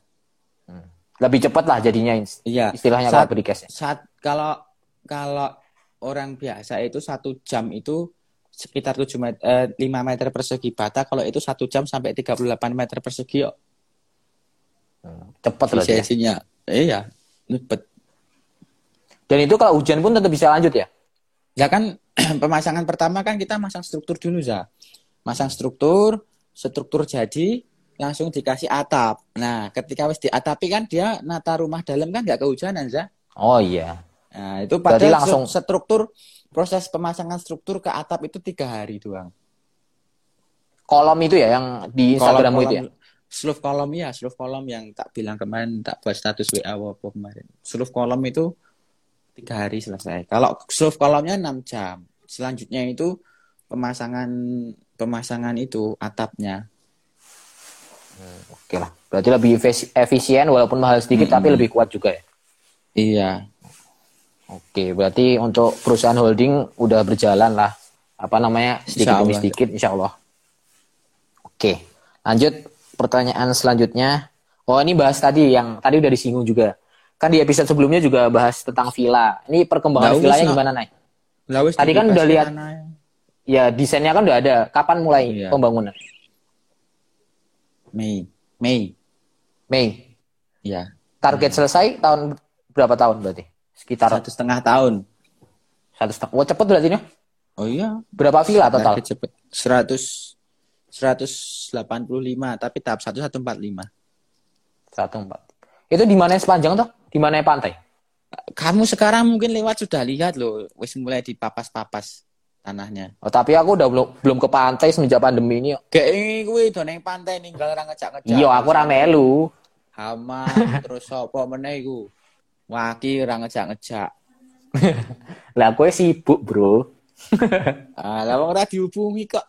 Lebih cepat lah jadinya Iya. istilahnya Saat- kalau Brikes. Saat kalau kalau orang biasa itu satu jam itu sekitar 7 meter, eh, 5 meter persegi bata, kalau itu satu jam sampai 38 meter persegi yuk, Cepat berarti ya. efisiensinya. Iya, cepet. Dan itu kalau hujan pun tetap bisa lanjut ya? Ya kan *clears throat* pemasangan pertama kan kita masang struktur dulu, Za. Masang struktur, struktur jadi, langsung dikasih atap. Nah, ketika wis diatapi kan dia nata rumah dalam kan nggak kehujanan, Za. Oh iya. Nah, itu Berarti padahal langsung- stru- struktur proses pemasangan struktur ke atap itu tiga hari doang. Kolom itu ya yang di Instagrammu itu ya? Slove kolom ya, slove kolom yang tak bilang kemarin tak buat status WA apa kemarin. Slove kolom itu tiga hari selesai. Kalau slove kolomnya 6 jam. Selanjutnya itu pemasangan pemasangan itu atapnya. Oke lah. Berarti lebih efis- efisien walaupun mahal sedikit tapi lebih kuat juga ya? Iya. Oke, berarti untuk perusahaan holding udah berjalan lah. Apa namanya? Sedikit demi sedikit insya Allah. Oke. Lanjut pertanyaan selanjutnya. Oh ini bahas tadi yang tadi udah disinggung juga. Kan di episode sebelumnya juga bahas tentang villa. Ini perkembangan Lah, villanya gimana Nay? Lah, wis Tadi kan udah lihat tanah. ya desainnya kan udah ada. Kapan mulai Iya. pembangunan? Mei. Mei. Mei. Ya. Target selesai tahun berapa tahun berarti? Sekitar Satu setengah tahun. satu setengah. Wah cepet berarti nih. Oh iya. Berapa villa total? Cepet. 100 185 tapi tahap 1 145. Satu empat. Itu di mana sepanjang tuh? Di mana pantai? Kamu sekarang mungkin lewat sudah lihat loh, wis mulai dipapas-papas tanahnya. Oh, tapi aku udah belum belum ke pantai semenjak pandemi ini. Kayak ini gue do neng pantai ninggal ora ngejak-ngejak. Iya, aku ora melu. Hama terus sapa meneh iku? Waki ora ngejak-ngejak. *laughs* Lah gue sibuk, Bro. *laughs* Ah, lah ora dihubungi kok.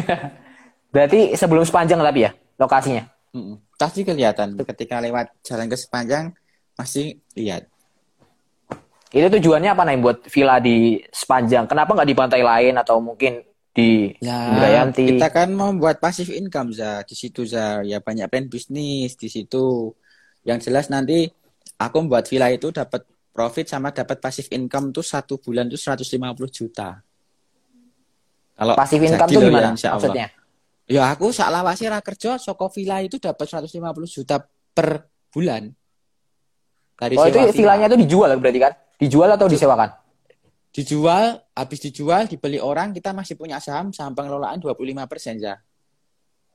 *laughs* Berarti sebelum sepanjang tapi ya lokasinya. Mm-mm. Pasti kelihatan ketika lewat jalan ke sepanjang masih lihat. Itu tujuannya apa nih buat villa di sepanjang? Kenapa nggak di pantai lain atau mungkin di Ya, Indrayanti? kita kan mau buat pasif income za di situ za ya banyak plan bisnis di situ. Yang jelas nanti aku membuat villa itu dapat profit sama dapat pasif income tuh satu bulan tuh 150 juta. Kalau Pasif income tuh ya, gimana Allah. maksudnya? Ya aku sak lawase ra kerja soko villa itu dapat 150 juta per bulan. Dari Oh itu sewa villanya itu dijual berarti kan? Dijual atau disewakan? dijual, habis dijual dibeli orang kita masih punya saham saham pengelolaan 25% ya.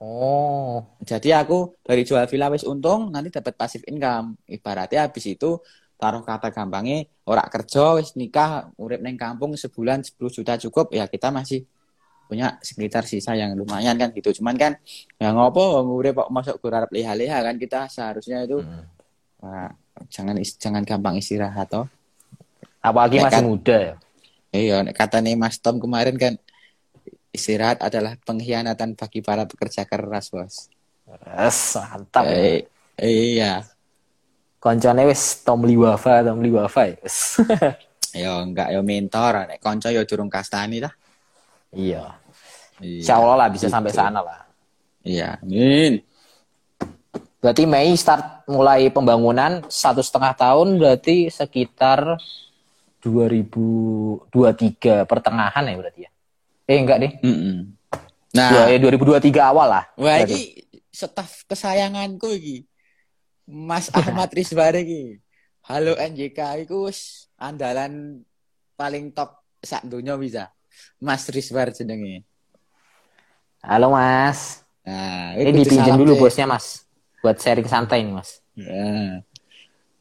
Oh, Jadi aku dari jual villa wis untung nanti dapat pasif income. Ibaratnya habis itu taruh kata gampangnya ora kerja wis nikah urip neng kampung sebulan 10 juta cukup ya kita masih punya sekitar sisa yang lumayan kan gitu. Cuman kan ya ngopo wong urip kok masuk gue harap leha-leha kan kita seharusnya itu Hmm. wah, jangan jangan gampang istirahat toh. apalagi Nek masih kan- muda ya. Iya, nek katanya Mas Tom kemarin kan istirahat adalah pengkhianatan bagi para pekerja keras, Bos. Yes, mantap. Eh, iya. Koncone wis Tom Liwafa, Tom Liwafa. Wis. *laughs* Ya enggak ya mentor, nek kanca ya durung kastani lah. iya. Iya. Insya Allah lah bisa Gitu. sampai sana lah. Iya, amin. Berarti Mei start mulai pembangunan satu setengah tahun berarti sekitar 2023 pertengahan ya berarti ya. Eh enggak deh. Mm-mm. Dua, Nah, eh, 2023 awal lah. wah iki staf kesayanganku iki. Mas Ahmad Rizwar iki. Halo NJK iku wis andalan paling top sak donya bisa. Mas Rizwar jenenge. Halo Mas. Nah, Ini kudu dipinjam dulu bosnya Mas. Buat sharing santai nih Mas. Ya.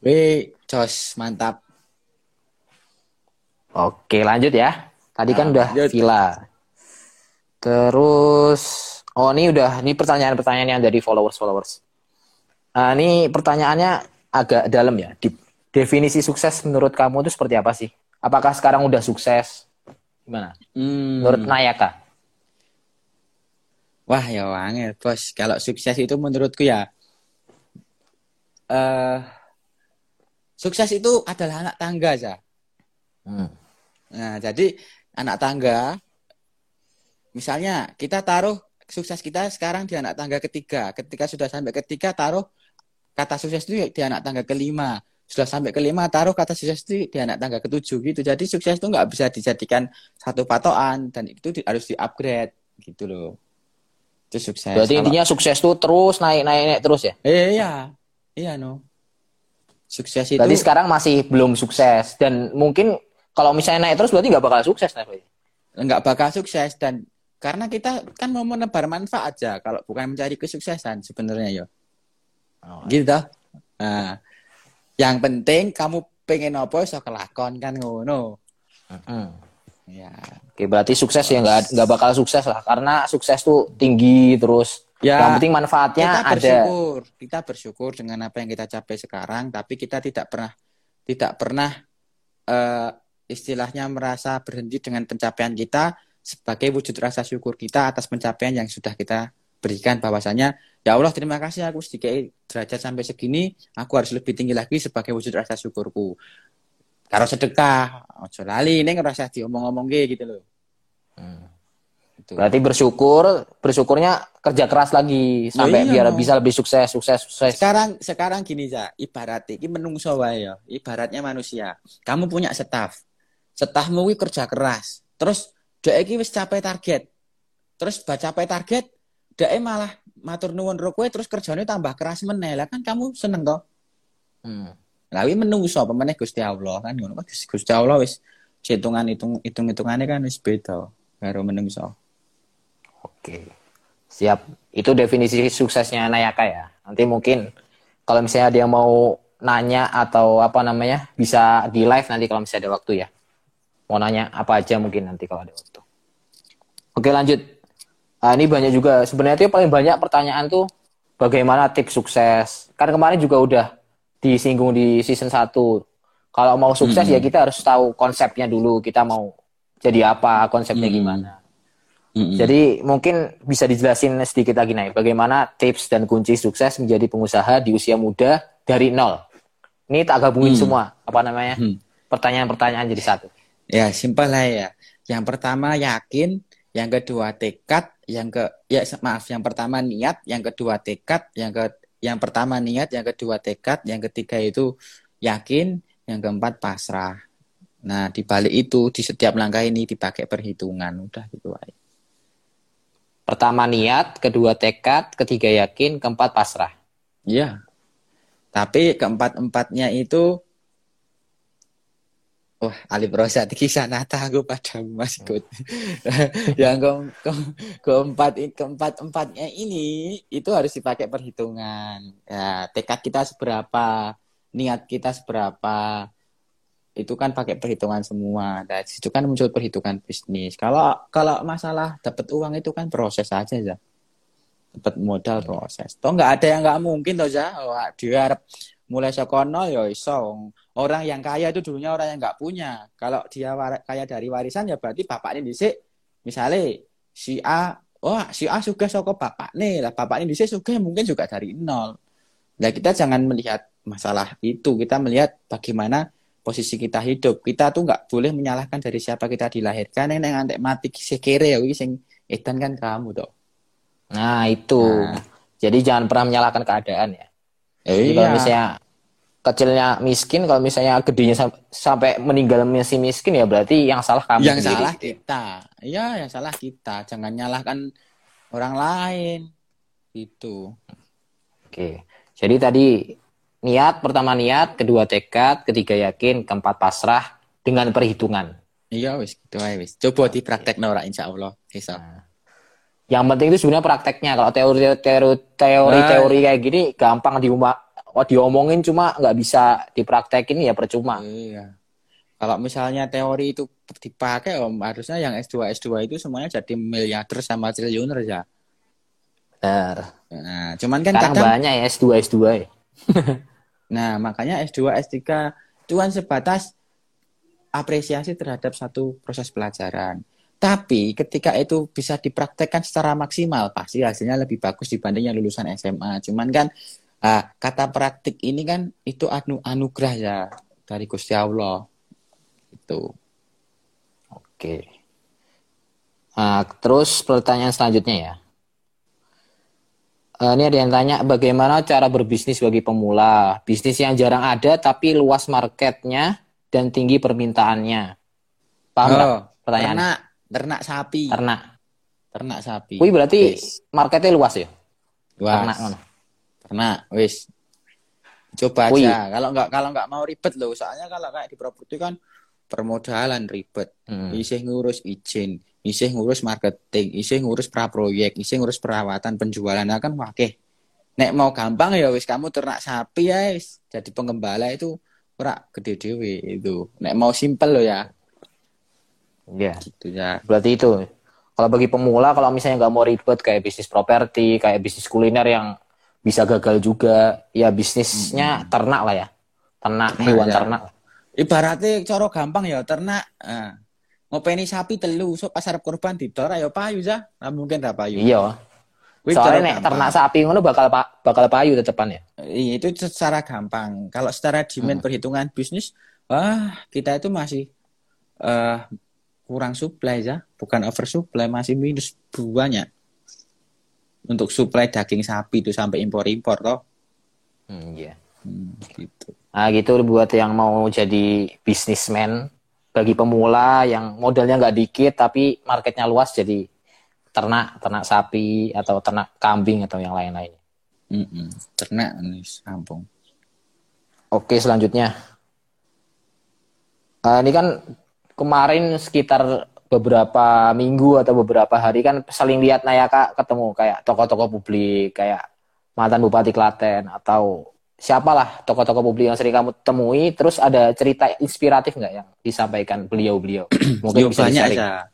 Wih, jos mantap. Oke lanjut ya. Tadi kan Nah, udah lanjut. villa. Terus, oh ini udah, ini pertanyaan-pertanyaan yang dari followers-followers. Nah, ini pertanyaannya agak dalam ya. Deep. Definisi sukses menurut kamu itu seperti apa sih? Apakah sekarang udah sukses? Gimana? Hmm. Menurut Nayaka? Wah, ya wangil, bos. Kalau sukses itu menurutku ya eh sukses itu adalah anak tangga, ya. Hmm. Nah, jadi anak tangga misalnya kita taruh sukses kita sekarang di anak tangga ketiga. Ketika sudah sampai ketiga taruh kata sukses itu di anak tangga kelima. Sudah sampai kelima taruh kata sukses itu di anak tangga ketujuh gitu. Jadi sukses itu nggak bisa dijadikan satu patokan dan itu di- harus di-upgrade gitu loh. Itu sukses. Berarti Kalau- intinya sukses tuh terus naik naik naik terus ya. Eh, iya. Iya, no. Sukses itu Berarti sekarang masih belum sukses dan mungkin kalau misalnya naik terus berarti nggak bakal sukses nah. nggak bakal sukses dan karena kita kan mau menebar manfaat aja kalau bukan mencari kesuksesan sebenarnya yo. Oh, gitu nah yang penting kamu pengen apa so kelakon kan ngono. Mm-mm. ya Oke, berarti sukses ya nggak nggak bakal sukses lah karena sukses tuh tinggi terus. Ya, yang penting manfaatnya kita ada. bersyukur. Kita bersyukur dengan apa yang kita capai sekarang tapi kita tidak pernah tidak pernah eh, istilahnya merasa berhenti dengan pencapaian kita sebagai wujud rasa syukur kita atas pencapaian yang sudah kita berikan bahwasanya ya Allah terima kasih aku sedikit derajat sampai segini aku harus lebih tinggi lagi sebagai wujud rasa syukurku karo sedekah ojo lali ini ngerasa diomong-omong gitu loh Hmm. Gitu. Berarti bersyukur, bersyukurnya kerja keras lagi sampai iya, biar no. bisa lebih sukses, sukses, sukses. Sekarang sekarang gini za, ibarat iki menungso wae ya, ibaratnya manusia. Kamu punya staff. Staffmu kerja keras. Terus dhek iki wis capai target. Terus baca capai target, dhek malah matur nuwun ro kowe terus kerjanya tambah keras meneh. Lah kan kamu seneng toh? Hmm. Lah kuwi menungso pemeneh Gusti Allah kan ngono kan Gusti Allah wis hitungan hitung hitung hitungannya kan wis beda karo menungso. Oke. Siap. Itu definisi suksesnya Nayaka ya. Nanti mungkin kalau misalnya dia mau nanya atau apa namanya bisa di live nanti kalau misalnya ada waktu ya. Mau nanya apa aja mungkin nanti kalau ada waktu. Oke lanjut. Nah, ini banyak juga sebenarnya itu paling banyak pertanyaan tuh bagaimana tips sukses. Kan kemarin juga udah disinggung di season 1. Kalau mau sukses Mm-mm. ya kita harus tahu konsepnya dulu. Kita mau jadi apa, konsepnya Mm-mm. gimana. Mm-mm. Jadi mungkin bisa dijelasin sedikit lagi nih, bagaimana tips dan kunci sukses menjadi pengusaha di usia muda dari nol. Ini tak gabungin Hmm. semua, apa namanya? Hmm. Pertanyaan-pertanyaan jadi satu. Ya, simpel lah ya. Yang pertama yakin, yang kedua tekad, yang ke ya maaf, yang pertama niat, yang kedua tekad, yang ke yang pertama niat, yang kedua tekad, yang ketiga itu yakin, yang keempat pasrah. Nah, di balik itu di setiap langkah ini dipakai perhitungan, udah gitu aja. Pertama niat, kedua tekad, ketiga yakin, keempat pasrah. Iya. Tapi keempat-empatnya itu Wah, Ali Prosa kisah nata aku padamu Mas Gut. yang ke, ke- keempat keempat empatnya ini itu harus dipakai perhitungan. Ya, tekad kita seberapa, niat kita seberapa, itu kan pakai perhitungan semua. Dan itu kan muncul perhitungan bisnis. Kalau kalau masalah dapat uang itu kan proses aja ya. Dapat modal proses. Toh nggak ada yang nggak mungkin toh ya. Wah, dia harap mulai sekono ya iso. Orang yang kaya itu dulunya orang yang nggak punya. Kalau dia kaya dari warisan ya berarti bapaknya dhisik misalnya si A, wah si A suka soko bapak nih lah bapaknya dhisik suka mungkin juga dari nol. Nah kita jangan melihat masalah itu, kita melihat bagaimana posisi kita hidup. Kita tuh nggak boleh menyalahkan dari siapa kita dilahirkan. Yang neng antek mati kisih kere ya, wih, sing edan kan kamu toh. Nah, itu. Nah. Jadi jangan pernah menyalahkan keadaan ya. Jadi Eh, kalau iya. misalnya kecilnya miskin, kalau misalnya gedenya sam- sampai meninggal masih miskin ya berarti yang salah kamu yang sendiri. salah kita iya yang salah kita jangan nyalahkan orang lain itu Oke. Jadi tadi niat, pertama niat, kedua tekad, ketiga yakin, keempat pasrah dengan perhitungan. iya wis gitu aja wis coba dipraktek nora insya Allah bisa Yang penting itu sebenarnya prakteknya. Kalau teori teori teori Nah. teori kayak gini gampang diuma, oh, diomongin cuma nggak bisa dipraktekin ya percuma. iya kalau misalnya teori itu dipakai om harusnya yang S2 S2 itu semuanya jadi miliarder sama triliuner ya Benar. nah cuman kan Sekarang kadang banyak ya S2 S2 ya. *laughs* Nah, makanya S2, S3 itu kan sebatas apresiasi terhadap satu proses pelajaran. Tapi ketika itu bisa dipraktekkan secara maksimal, pasti hasilnya lebih bagus dibanding yang lulusan SMA. Cuman kan ah, kata praktik ini kan itu anu anugerah ya dari Gusti Allah. Itu. Oke. Nah, terus pertanyaan selanjutnya ya. Eh, ini ada yang tanya bagaimana cara berbisnis bagi pemula, bisnis yang jarang ada tapi luas marketnya dan tinggi permintaannya. Paham Oh, pertanyaan? ternak, ternak sapi, Ternak. ternak sapi. Wih berarti Wis. marketnya luas ya? Luas. Ternak ngono. Ternak, wis. Coba aja. Kalau nggak kalau nggak mau ribet loh. Soalnya kalau kayak di properti kan permodalan ribet. Hmm. Isih ngurus izin, isih ngurus marketing, isih ngurus praproyek, isih ngurus perawatan penjualan nah kan wakeh. Nek mau gampang ya wis kamu ternak sapi ya wis. Jadi pengembala itu ora gede dewe itu. Nek mau simpel loh ya. Iya. Gitu ya. Berarti itu. Kalau bagi pemula, kalau misalnya nggak mau ribet kayak bisnis properti, kayak bisnis kuliner yang bisa gagal juga, ya bisnisnya ternak lah ya. Ternak, Ternak, hewan ya. ternak. Ibaratnya cara gampang ya ternak. Nah, ngopeni sapi telu so pas arep korban didor ayo payu ya. Nah, mungkin ra payu. Iya. Soalnya nek ternak sapi ngono bakal pa- bakal payu tetepan ya. Iya, itu secara gampang. Kalau secara demand Hmm. perhitungan bisnis, wah kita itu masih eh kurang supply ya, bukan oversupply, masih minus banyak. Untuk supply daging sapi itu sampai impor-impor toh. Hmm, iya. Hmm, gitu. Nah gitu buat yang mau jadi bisnismen bagi pemula yang modalnya nggak dikit tapi marketnya luas jadi ternak ternak sapi atau ternak kambing atau yang lain-lain. Mm-mm. Ternak nih, kampung. Oke selanjutnya. Eh, ini kan kemarin sekitar beberapa minggu atau beberapa hari kan saling lihat Nayaka ketemu kayak tokoh-tokoh publik kayak mantan Bupati Klaten atau siapalah tokoh-tokoh publik yang sering kamu temui terus ada cerita inspiratif nggak yang disampaikan beliau-beliau *clears throat* mungkin Yo, bisa banyak aja.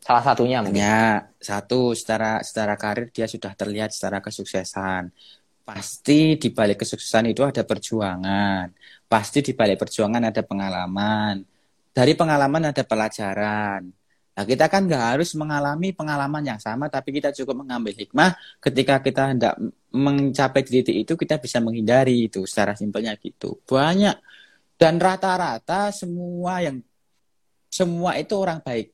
salah satunya mungkin Ya, satu secara secara karir dia sudah terlihat secara kesuksesan. Pasti di balik kesuksesan itu ada perjuangan. Pasti di balik perjuangan ada pengalaman. Dari pengalaman ada pelajaran. Nah, kita kan nggak harus mengalami pengalaman yang sama, tapi kita cukup mengambil hikmah ketika kita hendak mencapai titik itu, kita bisa menghindari itu. Secara simpelnya gitu. Banyak. Dan rata-rata semua yang semua itu orang baik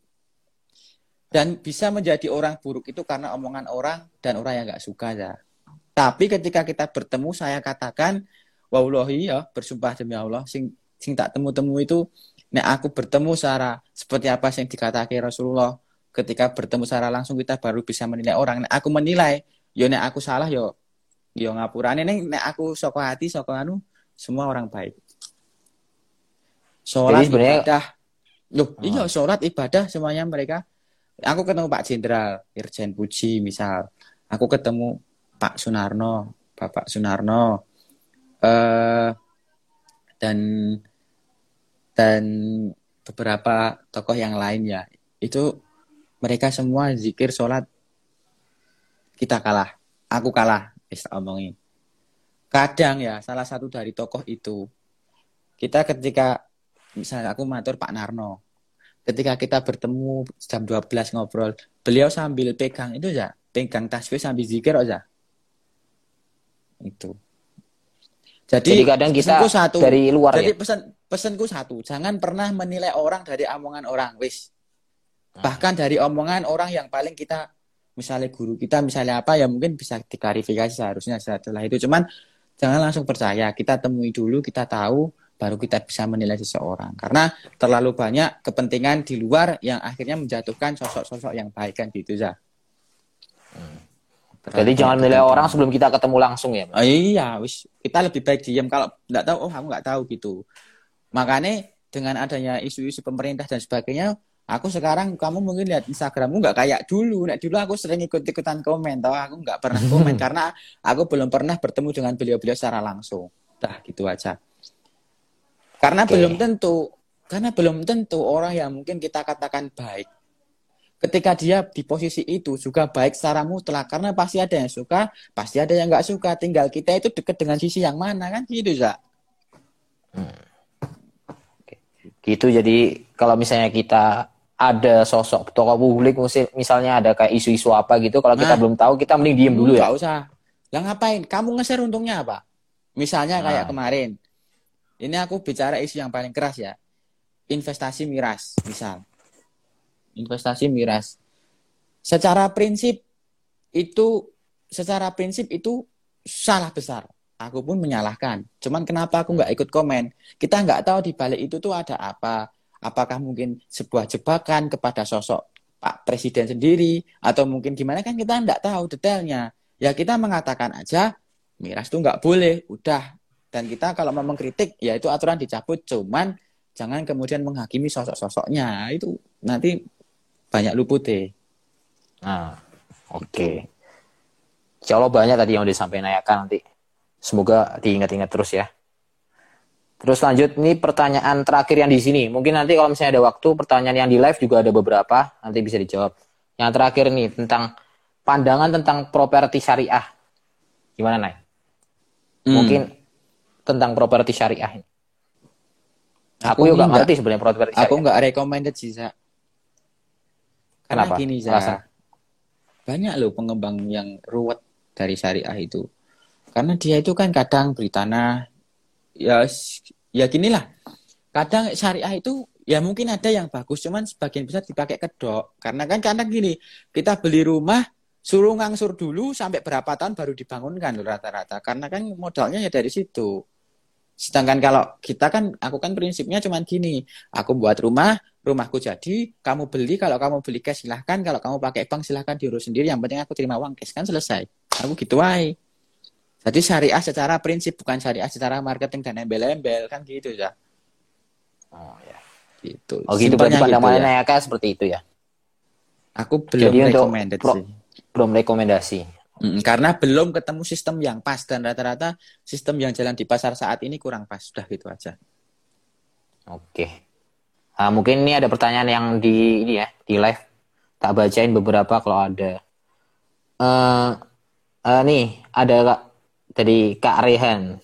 dan bisa menjadi orang buruk itu karena omongan orang dan orang yang nggak suka ya. Tapi ketika kita bertemu saya katakan wallahi ya bersumpah demi Allah sing sing tak temu-temu itu nek aku bertemu secara seperti apa yang dikatakan Rasulullah ketika bertemu secara langsung kita baru bisa menilai orang nek aku menilai yo nek aku salah yo yo ngapurane nek nek aku soko hati soko anu semua orang baik. Sholat Jadi sebenarnya- ibadah. Loh, Oh. iya sholat ibadah semuanya mereka aku ketemu Pak Jenderal Irjen Puji misal aku ketemu Pak Sunarno Bapak Sunarno eh dan dan beberapa tokoh yang lain ya itu mereka semua zikir sholat kita kalah aku kalah bisa omongin kadang ya salah satu dari tokoh itu kita ketika misalnya aku matur Pak Narno ketika kita bertemu jam 12 ngobrol, beliau sambil pegang itu ya, pegang tasbih sambil zikir aja. Itu. Jadi, Jadi kadang kita satu. dari luar Jadi ya. pesan pesanku satu, jangan pernah menilai orang dari omongan orang, wis. Ah. Bahkan dari omongan orang yang paling kita misalnya guru kita misalnya apa ya mungkin bisa diklarifikasi seharusnya setelah itu. Cuman jangan langsung percaya. Kita temui dulu kita tahu baru kita bisa menilai seseorang. Karena terlalu banyak kepentingan di luar yang akhirnya menjatuhkan sosok-sosok yang baik kan gitu ya Jadi jangan menilai orang sebelum kita ketemu langsung ya. Oh, iya wis. Kita lebih baik diam kalau nggak tahu oh aku nggak tahu gitu makanya dengan adanya isu-isu pemerintah dan sebagainya aku sekarang kamu mungkin lihat Instagrammu nggak kayak dulu. Nek dulu aku sering ikut-ikutan komen tau? Aku nggak pernah *laughs* komen karena aku belum pernah bertemu dengan beliau-beliau secara langsung. Dah gitu aja. Karena Oke. belum tentu karena belum tentu orang yang mungkin kita katakan baik ketika dia di posisi itu juga baik secara mutlak. Karena pasti ada yang suka pasti ada yang nggak suka. Tinggal kita itu dekat dengan sisi yang mana kan gitu za Gitu. Jadi kalau misalnya kita ada sosok tokoh publik misalnya ada kayak isu-isu apa gitu kalau kita Nah. belum tahu kita mending diem dulu ya. nggak usah. Lah ngapain? Kamu nge-share untungnya apa? Misalnya kayak Nah. kemarin. Ini aku bicara isu yang paling keras ya. Investasi miras misal. Investasi miras. Secara prinsip itu secara prinsip itu salah besar aku pun menyalahkan. Cuman kenapa aku nggak ikut komen? Kita nggak tahu di balik itu tuh ada apa. Apakah mungkin sebuah jebakan kepada sosok Pak Presiden sendiri? Atau mungkin gimana? Kan kita nggak tahu detailnya. Ya kita mengatakan aja miras tuh nggak boleh. Udah. Dan kita kalau mau mengkritik ya itu aturan dicabut. Cuman jangan kemudian menghakimi sosok-sosoknya. Itu nanti banyak luput deh. Nah, oke. Insya Allah banyak tadi yang udah sampai nayakan nanti. Semoga diingat-ingat terus ya. Terus lanjut, ini pertanyaan terakhir yang di sini. Mungkin nanti kalau misalnya ada waktu, pertanyaan yang di live juga ada beberapa. Nanti bisa dijawab. Yang terakhir nih, tentang pandangan tentang properti syariah. Gimana, Nay? Hmm. Mungkin tentang properti syariah ini. Aku, Aku juga nggak- ngerti sebenarnya properti syariah. aku nggak recommended sih Za. karena Kenapa? gini. Alasan? banyak loh pengembang yang ruwet dari syariah itu karena dia itu kan kadang beli tanah. Ya ya gini lah kadang syariah itu ya mungkin ada yang bagus cuman sebagian besar dipakai kedok. Karena kan karena gini kita beli rumah suruh ngangsur dulu sampai berapa tahun baru dibangunkan rata-rata. Karena kan modalnya ya dari situ. Sedangkan kalau kita kan aku kan prinsipnya cuman gini. Aku buat rumah rumahku jadi kamu beli kalau kamu beli cash silahkan kalau kamu pakai bank silahkan diurus sendiri. Yang penting aku terima uang cash kan selesai. Aku gitu aja jadi syariah secara prinsip bukan syariah secara marketing dan embel-embel kan gitu ya Oh ya. gitu Oh gitu berarti pandangan ya. Nayaka seperti itu ya. aku belum Jadi recommended pro- sih Belum rekomendasi. Mm, karena belum ketemu sistem yang pas dan rata-rata sistem yang jalan di pasar saat ini kurang pas sudah gitu aja Oke. Ah, mungkin ini ada pertanyaan yang di ini ya di live. Tak bacain beberapa kalau ada. Eh eh, nih ada dari Kak Rehan.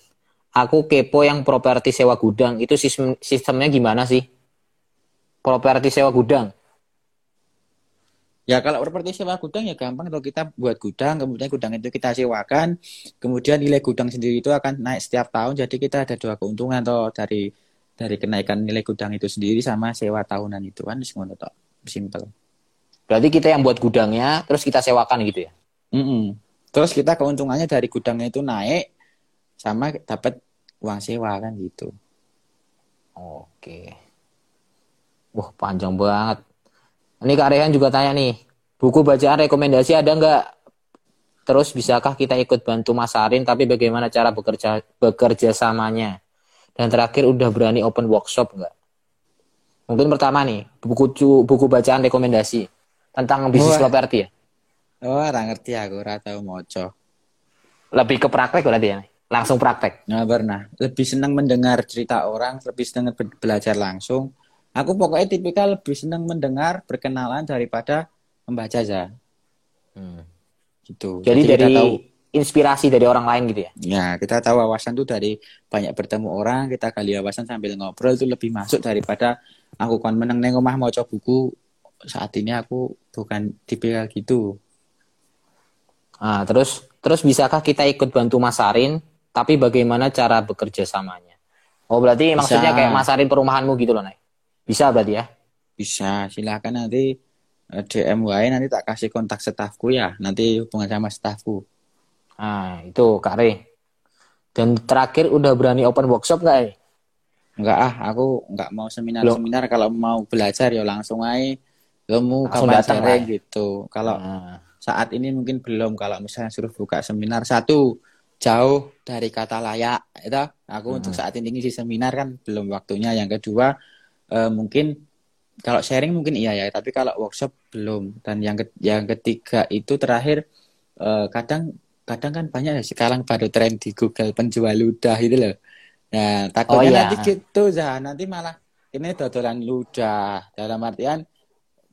Aku kepo yang properti sewa gudang itu sistem sistemnya gimana sih? Properti sewa gudang. Ya kalau properti sewa gudang ya gampang kalau kita buat gudang, kemudian gudang itu kita sewakan, kemudian nilai gudang sendiri itu akan naik setiap tahun, jadi kita ada dua keuntungan toh dari dari kenaikan nilai gudang itu sendiri sama sewa tahunan itu kan ngono toh. Simple. Berarti kita yang buat gudangnya terus kita sewakan gitu ya. Mm-mm. Terus kita keuntungannya dari gudangnya itu naik sama dapat uang sewa kan gitu. Oke. Wah, panjang banget. Ini Kak Rehan juga tanya nih, buku bacaan rekomendasi ada nggak? Terus bisakah kita ikut bantu Mas Arin, tapi bagaimana cara bekerja bekerja samanya? Dan terakhir udah berani open workshop nggak? Mungkin pertama nih, buku buku bacaan rekomendasi tentang bisnis properti ya. Oh, ora ngerti aku, ora tau moco. Lebih ke praktek berarti ya. Langsung praktek. Nggak pernah. Lebih senang mendengar cerita orang, lebih senang be- belajar langsung. Aku pokoknya tipikal lebih senang mendengar, berkenalan daripada membaca aja. Gitu. Jadi, kita dari tahu, inspirasi dari orang lain gitu ya. ya kita tahu wawasan tuh dari banyak bertemu orang, kita gali wawasan sambil ngobrol itu lebih masuk daripada aku kon meneng neng omah mau buku. Saat ini aku bukan tipikal gitu. Nah, terus terus bisakah kita ikut bantu Mas Arin, tapi bagaimana cara bekerja samanya? Oh, berarti Bisa. maksudnya kayak Mas Arin perumahanmu gitu loh, Nay. Bisa berarti ya? Bisa, silahkan nanti eh, DM wae nanti tak kasih kontak stafku ya. Nanti hubungan sama stafku. Nah, itu Kak Re. Dan terakhir udah berani open workshop nggak, eh? Enggak ah, aku enggak mau seminar-seminar. Kalau mau belajar ya langsung aja. Kamu kapan datang lah. gitu. Kalau Nah, saat ini mungkin belum. Kalau misalnya suruh buka seminar satu jauh dari kata layak, itu aku Hmm. untuk saat ini ngisi seminar kan belum waktunya. Yang kedua eh, mungkin kalau sharing mungkin iya ya, tapi kalau workshop belum. Dan yang ke- yang ketiga itu terakhir eh, kadang kadang kan banyak ya sekarang baru tren di Google penjual ludah itu loh. Nah, takutnya Oh, iya. nanti gitu ya, nanti malah ini dodolan ludah dalam artian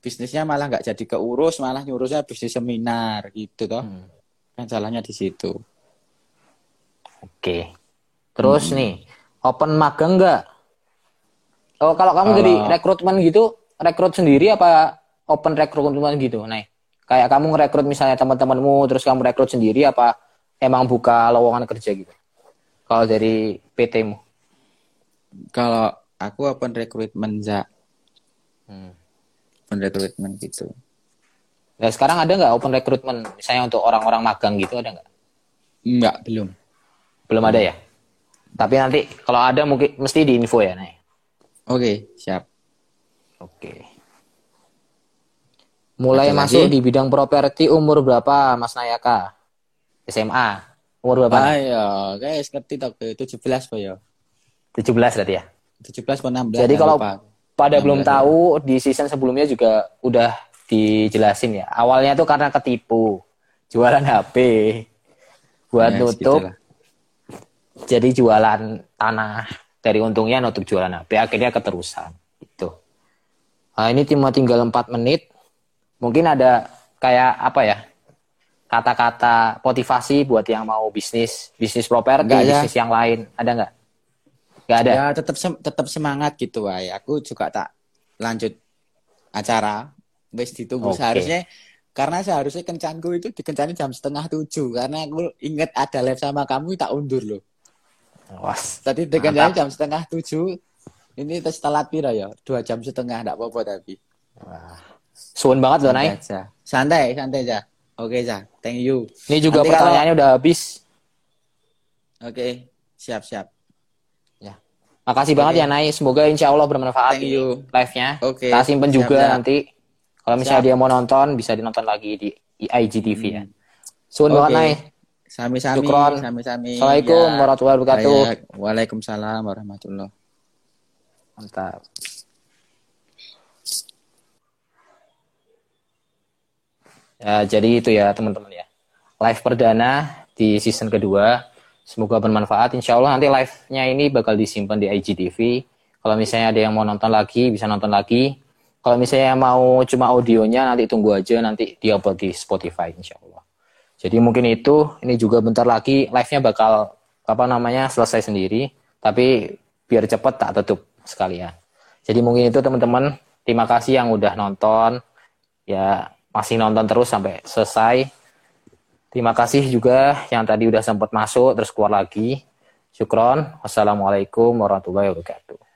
bisnisnya malah nggak jadi keurus, malah nyurusnya bisnis seminar gitu toh. hmm, Kan salahnya di situ. Oke. Terus Hmm. nih, open magang nggak? Oh, kalau kamu Kalau- jadi rekrutmen gitu, rekrut sendiri apa open rekrutmen gitu, Nay? Kayak kamu ngerekrut misalnya teman-temanmu, terus kamu rekrut sendiri apa emang buka lowongan kerja gitu? Kalau dari PT-mu. Kalau aku open recruitment ya, Hmm. Open recruitment gitu. Nah, sekarang ada nggak open recruitment misalnya untuk orang-orang magang gitu ada nggak? Enggak, belum. Belum ada ya? Tapi nanti kalau ada mungkin mesti di info ya, Nay. Oke, siap. Oke. Mulai masuk lagi? di bidang properti umur berapa, Mas Nayaka? SMA. Umur berapa? Ayo, guys, ngerti tak 17 po ya. 17 berarti ya. 17 po 16. Jadi nggak kalau lupa. Pada 16 belum ya. tahu di season sebelumnya juga udah dijelasin ya. Awalnya tuh karena ketipu. Jualan HP. Buat Ya, nutup. segitulah. Jadi jualan tanah. Dari untungnya nutup jualan HP. Akhirnya keterusan. Gitu. Nah, ini cuma tinggal 4 menit. Mungkin ada kayak apa ya? Kata-kata motivasi buat yang mau bisnis. Bisnis properti, ya. bisnis yang lain. Ada nggak? Nggak ada? Ya tetap sem- tetap semangat gitu wae. Aku juga tak lanjut acara. Wis ditunggu Oke. seharusnya karena seharusnya kencanku itu dikencani jam setengah tujuh karena aku inget ada live sama kamu tak undur loh. Was. Tadi dikencani jam setengah tujuh Ini tes telat piro ya? Dua jam setengah, enggak apa-apa tapi. Wah. Suun banget loh. Aja. Santai, santai aja. Oke, aja. Thank you. Ini juga Nanti pertanyaannya udah habis. Oke, siap-siap. Ya. Makasih banget ya, Nay. Semoga insya Allah bermanfaat Thank you. live-nya. Oke. Kita simpen juga siap. nanti. Kalau misalnya Siap. dia mau nonton, bisa dinonton lagi di IGTV ya. Hmm. Suun banget, Oke. Nay. Sami-sami, Syukron. sami-sami. Assalamualaikum Ya. warahmatullahi wabarakatuh. Waalaikumsalam warahmatullahi Mantap. Ya, jadi itu ya teman-teman ya. Live perdana di season kedua. Semoga bermanfaat. Insya Allah nanti live-nya ini bakal disimpan di IGTV. Kalau misalnya ada yang mau nonton lagi, bisa nonton lagi. Kalau misalnya mau cuma audionya, nanti tunggu aja. Nanti diupload di Spotify insya Allah. Jadi mungkin itu, ini juga bentar lagi live-nya bakal apa namanya selesai sendiri. Tapi biar cepet tak tutup sekalian. Jadi mungkin itu teman-teman. Terima kasih yang udah nonton. Ya masih nonton terus sampai selesai. Terima kasih juga yang tadi udah sempat masuk terus keluar lagi. Syukron. Wassalamualaikum warahmatullahi wabarakatuh.